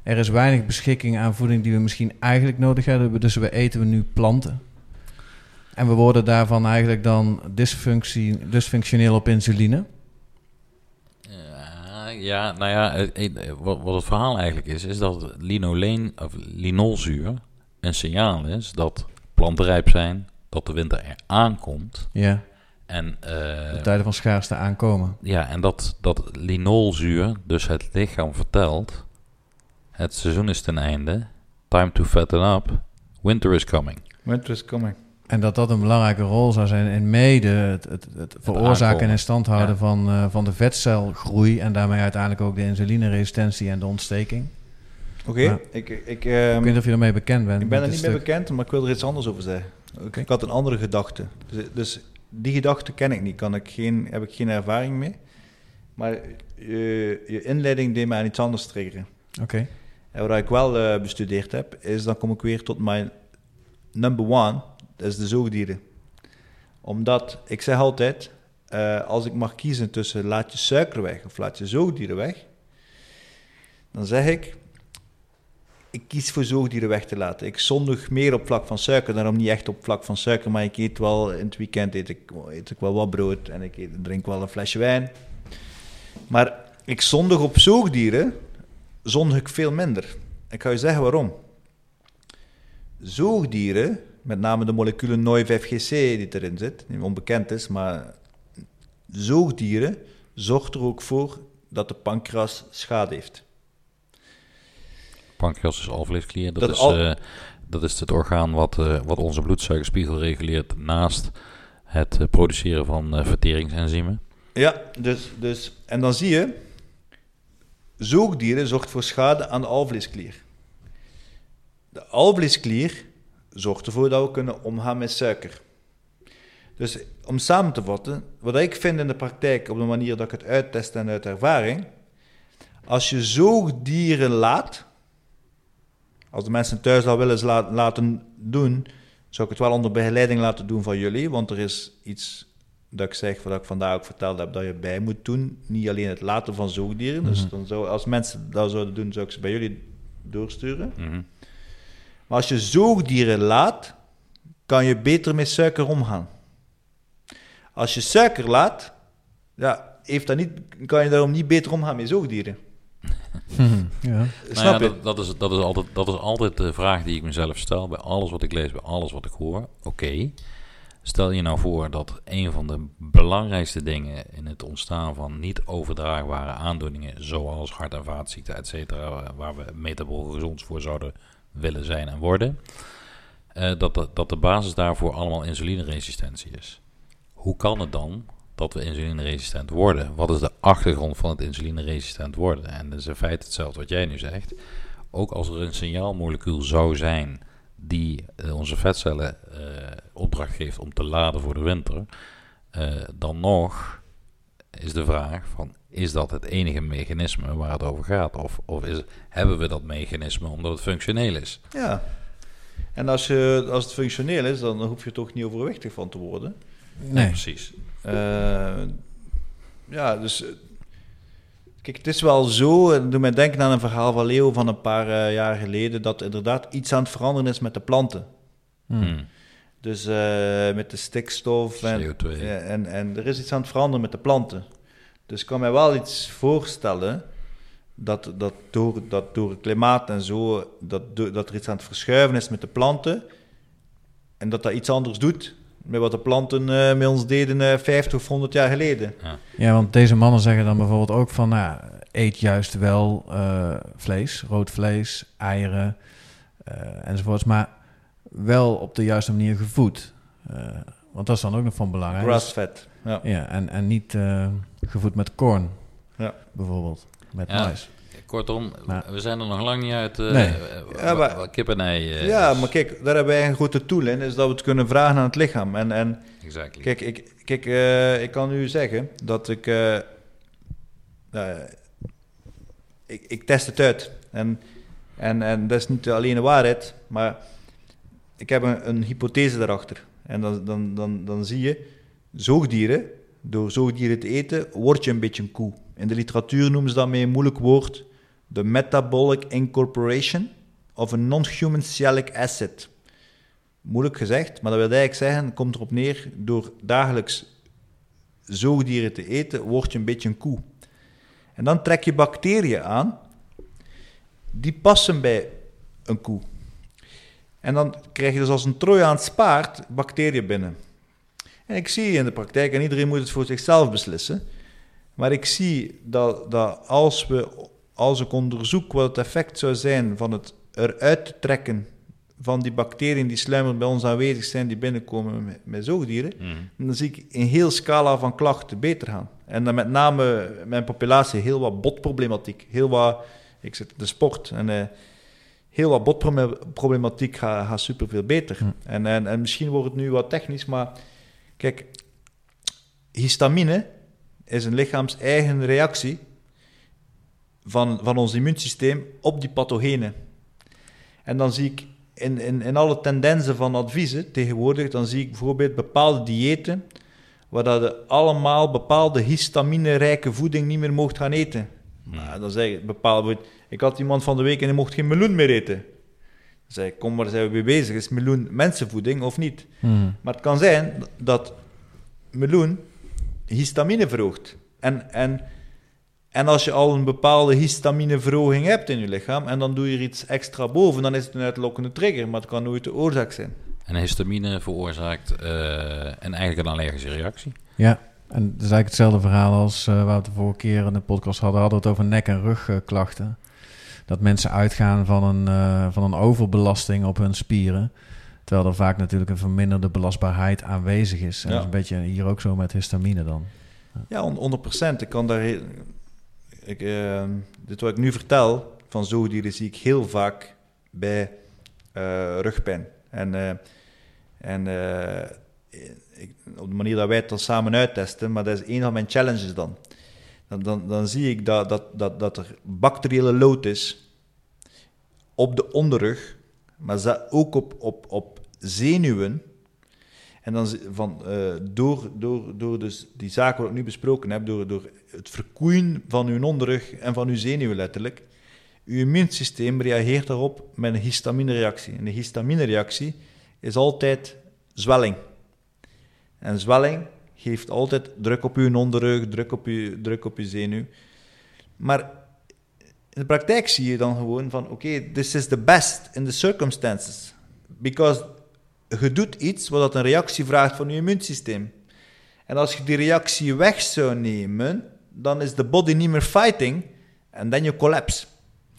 Er is weinig beschikking aan voeding die we misschien eigenlijk nodig hebben. Dus we eten we nu planten. En we worden daarvan eigenlijk dan dysfunctie, dysfunctioneel op insuline. Ja, ja nou ja, wat, wat het verhaal eigenlijk is, is dat linoleen of linolzuur een signaal is dat planten rijp zijn, dat de winter er aankomt. Ja. En, uh, de tijden van schaarste aankomen. Ja, en dat, dat linolzuur dus het lichaam vertelt, het seizoen is ten einde, time to fatten up, winter is coming. Winter is coming. En dat dat een belangrijke rol zou zijn in mede het, het, het veroorzaken en in stand houden ja. van, uh, van de vetcelgroei en daarmee uiteindelijk ook de insulineresistentie en de ontsteking. Oké, okay, ik, ik, um, ik weet niet of je ermee bekend bent. Ik ben er niet mee bekend, maar ik wil er iets anders over zeggen. Okay. Ik had een andere gedachte. Dus, dus die gedachte ken ik niet, kan ik geen, heb ik geen ervaring mee. Maar je, je inleiding deed mij aan iets anders triggeren. Oké. En wat ik wel eh, bestudeerd heb, is dan kom ik weer tot mijn number one, dat is de zoogdieren. Omdat, ik zeg altijd, eh, als ik mag kiezen tussen laat je suiker weg of laat je zoogdieren weg, dan zeg ik, ik kies voor zoogdieren weg te laten. Ik zondig meer op vlak van suiker, daarom niet echt op vlak van suiker, maar ik eet wel, in het weekend eet ik, eet ik wel wat brood en ik drink wel een flesje wijn. Maar ik zondig op zoogdieren, zondig ik veel minder. Ik ga je zeggen waarom. Zoogdieren, met name de moleculen NOI5GC die erin zit, die onbekend is, maar zoogdieren zorgt er ook voor dat de pancreas schade heeft. Pancreas is alvleesklier. Dat, Dat is, al- eh, dat is het orgaan wat, eh, wat onze bloedsuikerspiegel reguleert naast het eh, produceren van verteringsenzymen. Ja, dus, dus, en dan zie je, zoogdieren zorgt voor schade aan de alvleesklier. De alvleesklier zorgt ervoor dat we kunnen omgaan met suiker. Dus om samen te vatten, wat ik vind in de praktijk, op de manier dat ik het uittest en uit ervaring, als je zoogdieren laat, als de mensen thuis dat willen laten doen, zou ik het wel onder begeleiding laten doen van jullie, want er is iets dat ik zeg, wat ik vandaag ook verteld heb, dat je bij moet doen. Niet alleen het laten van zoogdieren. Dus dan zou, als mensen dat zouden doen, zou ik ze bij jullie doorsturen. Mhm. Maar als je zoogdieren laat, kan je beter met suiker omgaan. Als je suiker laat, ja, heeft dat niet, kan je daarom niet beter omgaan met zoogdieren. [LAUGHS] ja. Snap Nou ja, je? dat, dat, is, dat, is altijd, dat is altijd de vraag die ik mezelf stel bij alles wat ik lees, bij alles wat ik hoor. Oké, stel je nou voor dat een van de belangrijkste dingen in het ontstaan van niet overdraagbare aandoeningen, zoals hart- en vaatziekten, et cetera, waar we metabol gezond voor zouden willen zijn en worden, eh, dat, de, dat de basis daarvoor allemaal insulineresistentie is. Hoe kan het dan dat we insulineresistent worden? Wat is de achtergrond van het insulineresistent worden? En dat is in feite hetzelfde wat jij nu zegt. Ook als er een signaalmolecuul zou zijn die eh, onze vetcellen eh, opdracht geeft om te laden voor de winter, dan nog is de vraag van, is dat het enige mechanisme waar het over gaat? Of, of is, hebben we dat mechanisme omdat het functioneel is? Ja. En als, je, als het functioneel is, dan hoef je toch niet overwichtig van te worden. Nee. precies. Eh, ja, dus. eh, Kijk, het is wel zo. Het doet mij denken aan een verhaal van Leo van een paar eh, jaar geleden. Dat inderdaad iets aan het veranderen is met de planten. Hmm. Hmm. Dus eh, met de stikstof. En, CO2. ja, en, en er is iets aan het veranderen met de planten. Dus ik kan mij wel iets voorstellen. Dat, dat, door, dat door het klimaat en zo. Dat, dat er iets aan het verschuiven is met de planten. En dat dat iets anders doet. Met wat de planten eh, met ons deden eh 50 of 100 jaar geleden. Ja, want deze mannen zeggen dan bijvoorbeeld ook van, nou, eet juist wel eh, vlees, rood vlees, eieren eh, enzovoorts, maar wel op de juiste manier gevoed. Eh, want dat is dan ook nog van belang. Dus- Grassfed. Ja. ja, en, en niet eh, gevoed met korn, Ja. bijvoorbeeld, met Ja. mais. Kortom, Maar- we zijn er nog lang niet uit uh, Nee. Ja, maar- kip en ei. eh, ja, is. maar kijk, daar hebben wij een grote tool in. Is dat we het kunnen vragen aan het lichaam. En, en Exactly. Kijk, ik, kijk eh, ik kan u zeggen dat ik, eh, ik... Ik test het uit. En, en, en dat is niet alleen de waarheid, maar ik heb een, een hypothese daarachter. En dan, dan, dan, dan zie je, zoogdieren, door zoogdieren te eten, word je een beetje een koe. In de literatuur noemen ze dat met een moeilijk woord de metabolic incorporation of a non-human sialic acid moeilijk gezegd, maar dat wil eigenlijk zeggen, komt erop neer, door dagelijks zoogdieren te eten, word je een beetje een koe. En dan trek je bacteriën aan, die passen bij een koe. En dan krijg je dus als een Trojaans paard bacteriën binnen. En ik zie in de praktijk, en iedereen moet het voor zichzelf beslissen, maar ik zie dat, dat als, we, als ik onderzoek wat het effect zou zijn van het eruit te trekken van die bacteriën die sluimerend bij ons aanwezig zijn, die binnenkomen met, met zoogdieren, Mhm. dan zie ik een heel scala van klachten beter gaan. En dan met name mijn populatie heel wat botproblematiek, heel wat, ik zit in de sport, en eh, heel wat botproblematiek gaat, gaat superveel beter. Hm. En, en, en misschien wordt het nu wat technisch, maar kijk, histamine is een lichaams eigen reactie van, van ons immuunsysteem op die pathogenen. En dan zie ik in, in, in alle tendensen van adviezen tegenwoordig, dan zie ik bijvoorbeeld bepaalde diëten waar dat je allemaal bepaalde histamine-rijke voeding niet meer mocht gaan eten. Nou, dan zeg ik bepaalde... Ik had iemand van de week en die mocht geen meloen meer eten. Zei ik, kom, waar zijn we mee bezig? Is meloen mensenvoeding of niet? Hmm. Maar het kan zijn dat meloen histamine verhoogt. En, en, en als je al een bepaalde histamineverhoging hebt in je lichaam en dan doe je er iets extra boven, dan is het een uitlokkende trigger, maar het kan nooit de oorzaak zijn. En histamine veroorzaakt eh, een, eigenlijk een allergische reactie. Ja, en dat is eigenlijk hetzelfde verhaal als uh, waar we het de vorige keer in de podcast hadden. Hadden we het over nek- en rugklachten. Dat mensen uitgaan van een, uh, van een overbelasting op hun spieren. Terwijl er vaak natuurlijk een verminderde belastbaarheid aanwezig is. En Ja. dat is een beetje hier ook zo met histamine dan. Ja, on- 100%. Ik kan daar. heel- Ik, eh, dit wat ik nu vertel van zoogdieren zie ik heel vaak bij eh, rugpijn. En, eh, en eh, ik, op de manier dat wij het dan samen uittesten, maar dat is een van mijn challenges dan. Dan, dan, dan zie ik dat, dat, dat, dat er bacteriële lood is op de onderrug, maar ook op, op, op zenuwen. En dan van, eh, door, door, door dus die zaken wat ik nu besproken heb, door, door het verkoeien van uw onderrug en van uw zenuwen letterlijk, uw immuunsysteem reageert daarop met een histaminereactie. En de histaminereactie is altijd zwelling. En zwelling geeft altijd druk op uw onderrug, druk op uw, druk op uw zenuw. Maar in de praktijk zie je dan gewoon van, oké, this is the best in the circumstances. Because je doet iets wat dat een reactie vraagt van je immuunsysteem. En als je die reactie weg zou nemen, dan is de body niet meer fighting en dan je collapse.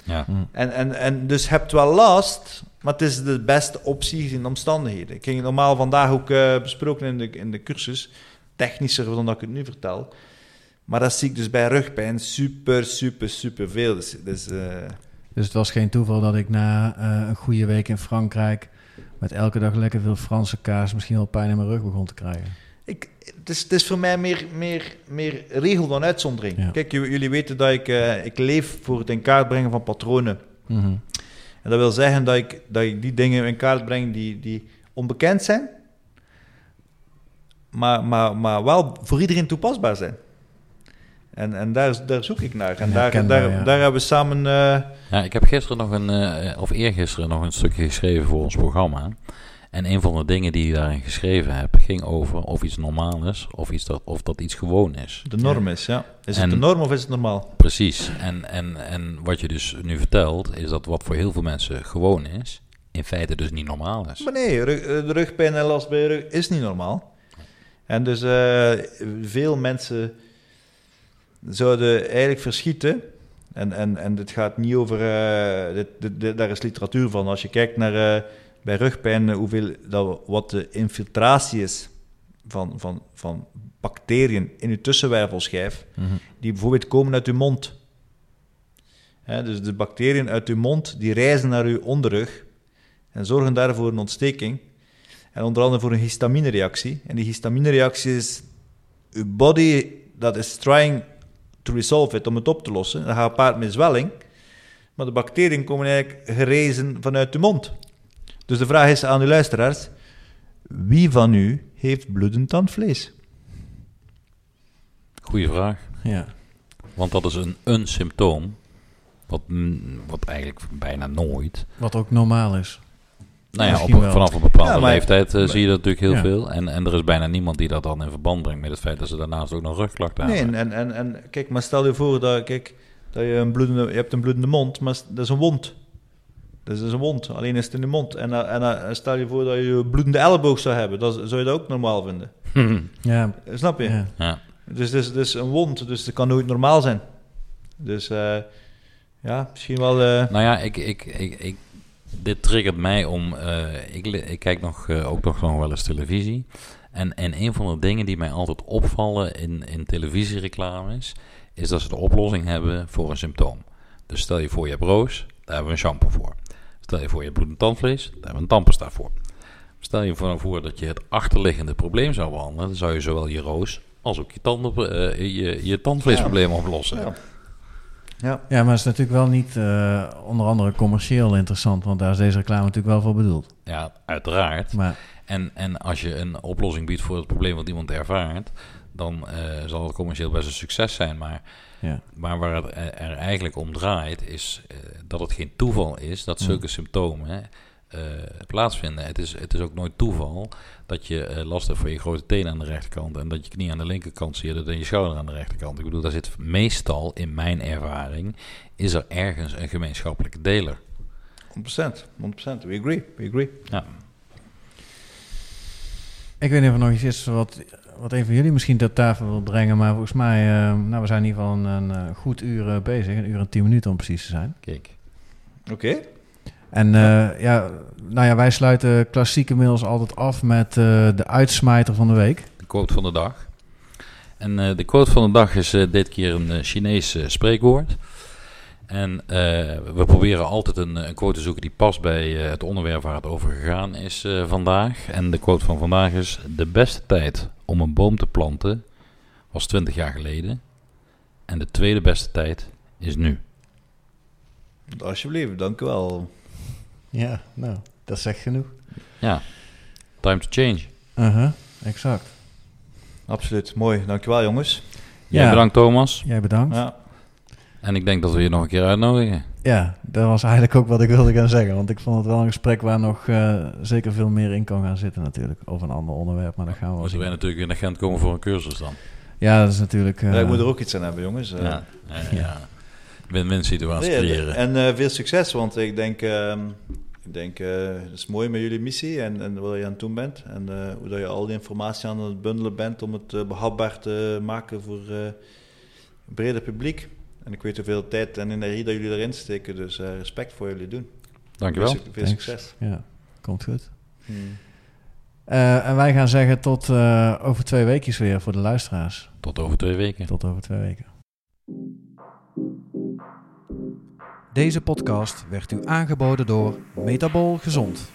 Ja. En, en, en dus je hebt wel last, maar het is de beste optie gezien de omstandigheden. Ik ging normaal vandaag ook eh, besproken in de, in de cursus, technischer dan dat ik het nu vertel. Maar dat zie ik dus bij rugpijn super, super, super veel. Dus, dus eh, Dus het was geen toeval dat ik na eh, een goede week in Frankrijk... met elke dag lekker veel Franse kaas... misschien wel pijn in mijn rug begon te krijgen. Ik, het, is, het is voor mij meer, meer, meer regel dan uitzondering. Ja. Kijk, jullie weten dat ik, eh, ik leef voor het in kaart brengen van patronen. Mhm. En dat wil zeggen dat ik, dat ik die dingen in kaart breng die, die onbekend zijn, maar, maar, maar wel voor iedereen toepasbaar zijn. En, en daar, daar zoek ik naar. En daar, daar, daar hebben we samen... eh, Ja, ik heb gisteren nog een, eh, of eergisteren nog een stukje geschreven voor ons programma. En een van de dingen die ik daarin geschreven heb, ging over of iets normaal is, of, iets dat, of dat iets gewoon is. de norm is, ja. Is En- het de norm of is het normaal? Precies. En, en, en wat je dus nu vertelt, is dat wat voor heel veel mensen gewoon is, in feite dus niet normaal is. Maar nee, rug- eh, de rugpijn en last bij je rug is niet normaal. En dus eh, veel mensen zouden eigenlijk verschieten. En, en, en dit gaat niet over... eh, dit, dit, dit- daar is literatuur van. Als je kijkt naar... eh, bij rugpijn, hoeveel, dat, wat de infiltratie is van, van, van bacteriën in je tussenwervelschijf, Mhm. die bijvoorbeeld komen uit uw mond. Hè, dus de bacteriën uit uw mond, die reizen naar uw onderrug en zorgen daarvoor een ontsteking. En onder andere voor een histaminereactie. En die histaminereactie is uw body dat is trying to resolve it, om het op te lossen. Dat gaat gepaard met zwelling. Maar de bacteriën komen eigenlijk gerezen vanuit de mond. Dus de vraag is aan uw luisteraars: wie van u heeft bloedend tandvlees? Goeie vraag. Ja. Want dat is een, een symptoom, wat, mm, wat eigenlijk bijna nooit... Wat ook normaal is. Nou ja, op, vanaf een bepaalde Ja, maar- leeftijd eh, zie je dat natuurlijk heel Ja. veel. En, en er is bijna niemand die dat dan in verband brengt met het feit dat ze daarnaast ook nog rugklachten Nee, hebben. en, en, en, en kijk, maar stel je voor dat, kijk, dat je, een bloedende, je hebt een bloedende mond, maar dat is een wond. Dat is een wond, alleen is het in de mond. En, eh, en, eh, stel je voor dat je een bloedende elleboog zou hebben, dat, zou je dat ook normaal vinden. [LAUGHS] Ja. Snap je? ja. ja. Dus het is, het is een wond, dus dat kan nooit normaal zijn. Dus eh, ja, misschien wel... eh, Nou ja, ik, ik, ik, ik, dit triggert mij om. eh, ik, ik kijk nog, eh, ook nog, wel eens televisie. En, en een van de dingen die mij altijd opvallen in, in televisiereclames. is dat ze de oplossing hebben voor een symptoom. Dus stel je voor je hebt roos, daar hebben we een shampoo voor. Stel je voor je hebt bloedend tandvlees, daar hebben we een tandpasta voor. Stel je voor, voor dat je het achterliggende probleem zou behandelen, dan zou je zowel je roos als ook je, tanden, eh, je, je tandvleesprobleem oplossen. Ja. Ja. Ja, maar het is natuurlijk wel niet eh, onder andere commercieel interessant, want daar is deze reclame natuurlijk wel voor bedoeld. Ja, uiteraard. Maar En, en als je een oplossing biedt voor het probleem wat iemand ervaart, dan eh, zal het commercieel best een succes zijn. Maar, ja, maar waar het er er eigenlijk om draait, is eh, dat het geen toeval is dat Hmm. zulke symptomen eh, plaatsvinden. Het is, het is ook nooit toeval dat je eh, last hebt van je grote tenen aan de rechterkant en dat je knie aan de linkerkant zit en je schouder aan de rechterkant. Ik bedoel, daar zit meestal, in mijn ervaring, is er ergens een gemeenschappelijke deler. 100%. 100%. We agree. We agree. Ja. ik weet niet of er nog iets is wat, wat een van jullie misschien ter tafel wil brengen, maar volgens mij, eh, nou we zijn in ieder geval een, een goed uur bezig, een uur en tien minuten om precies te zijn. Kijk. Oké. En eh, ja, nou ja, wij sluiten klassieke mails altijd af met eh, de uitsmijter van de week. de quote van de dag. En eh, de quote van de dag is eh, dit keer een eh, Chinees spreekwoord. En eh, we proberen altijd een, een quote te zoeken die past bij eh, het onderwerp waar het over gegaan is eh, vandaag. En de quote van vandaag is: De beste tijd om een boom te planten was 20 jaar geleden. En de tweede beste tijd is nu. Alsjeblieft, dank u wel. Ja, nou, dat zegt genoeg. Ja, time to change. Uh-huh, exact. Absoluut. Mooi. Dank je wel, jongens. Jij Ja. bedankt Thomas. Jij bedankt. Ja. Ja. En ik denk dat we je nog een keer uitnodigen. dat was eigenlijk ook wat ik wilde gaan zeggen. Want ik vond het wel een gesprek waar nog eh, zeker veel meer in kan gaan zitten natuurlijk. Over een ander onderwerp, maar dat gaan we wel Moeten wij natuurlijk in de Gent komen voor een cursus dan. Ja, dat is natuurlijk... eh, Ja, ik moet er ook iets aan hebben, jongens. Eh, Ja, ja, ja. Win-win situatie nee, creëren. en eh, veel succes, want ik denk, ehm, ik denk eh, het is mooi met jullie missie en, en wat je aan het doen bent. En eh, hoe dat je al die informatie aan het bundelen bent om het eh, behapbaar te maken voor eh, een breder publiek. En ik weet hoeveel tijd en energie dat jullie erin steken, dus eh, respect voor jullie doen. Dankjewel. Veel, veel succes. Ja, komt goed. Hmm. Eh, en wij gaan zeggen tot eh, over twee weekjes weer voor de luisteraars. Tot over twee weken. Tot over twee weken. Deze podcast werd u aangeboden door Metabol Gezond.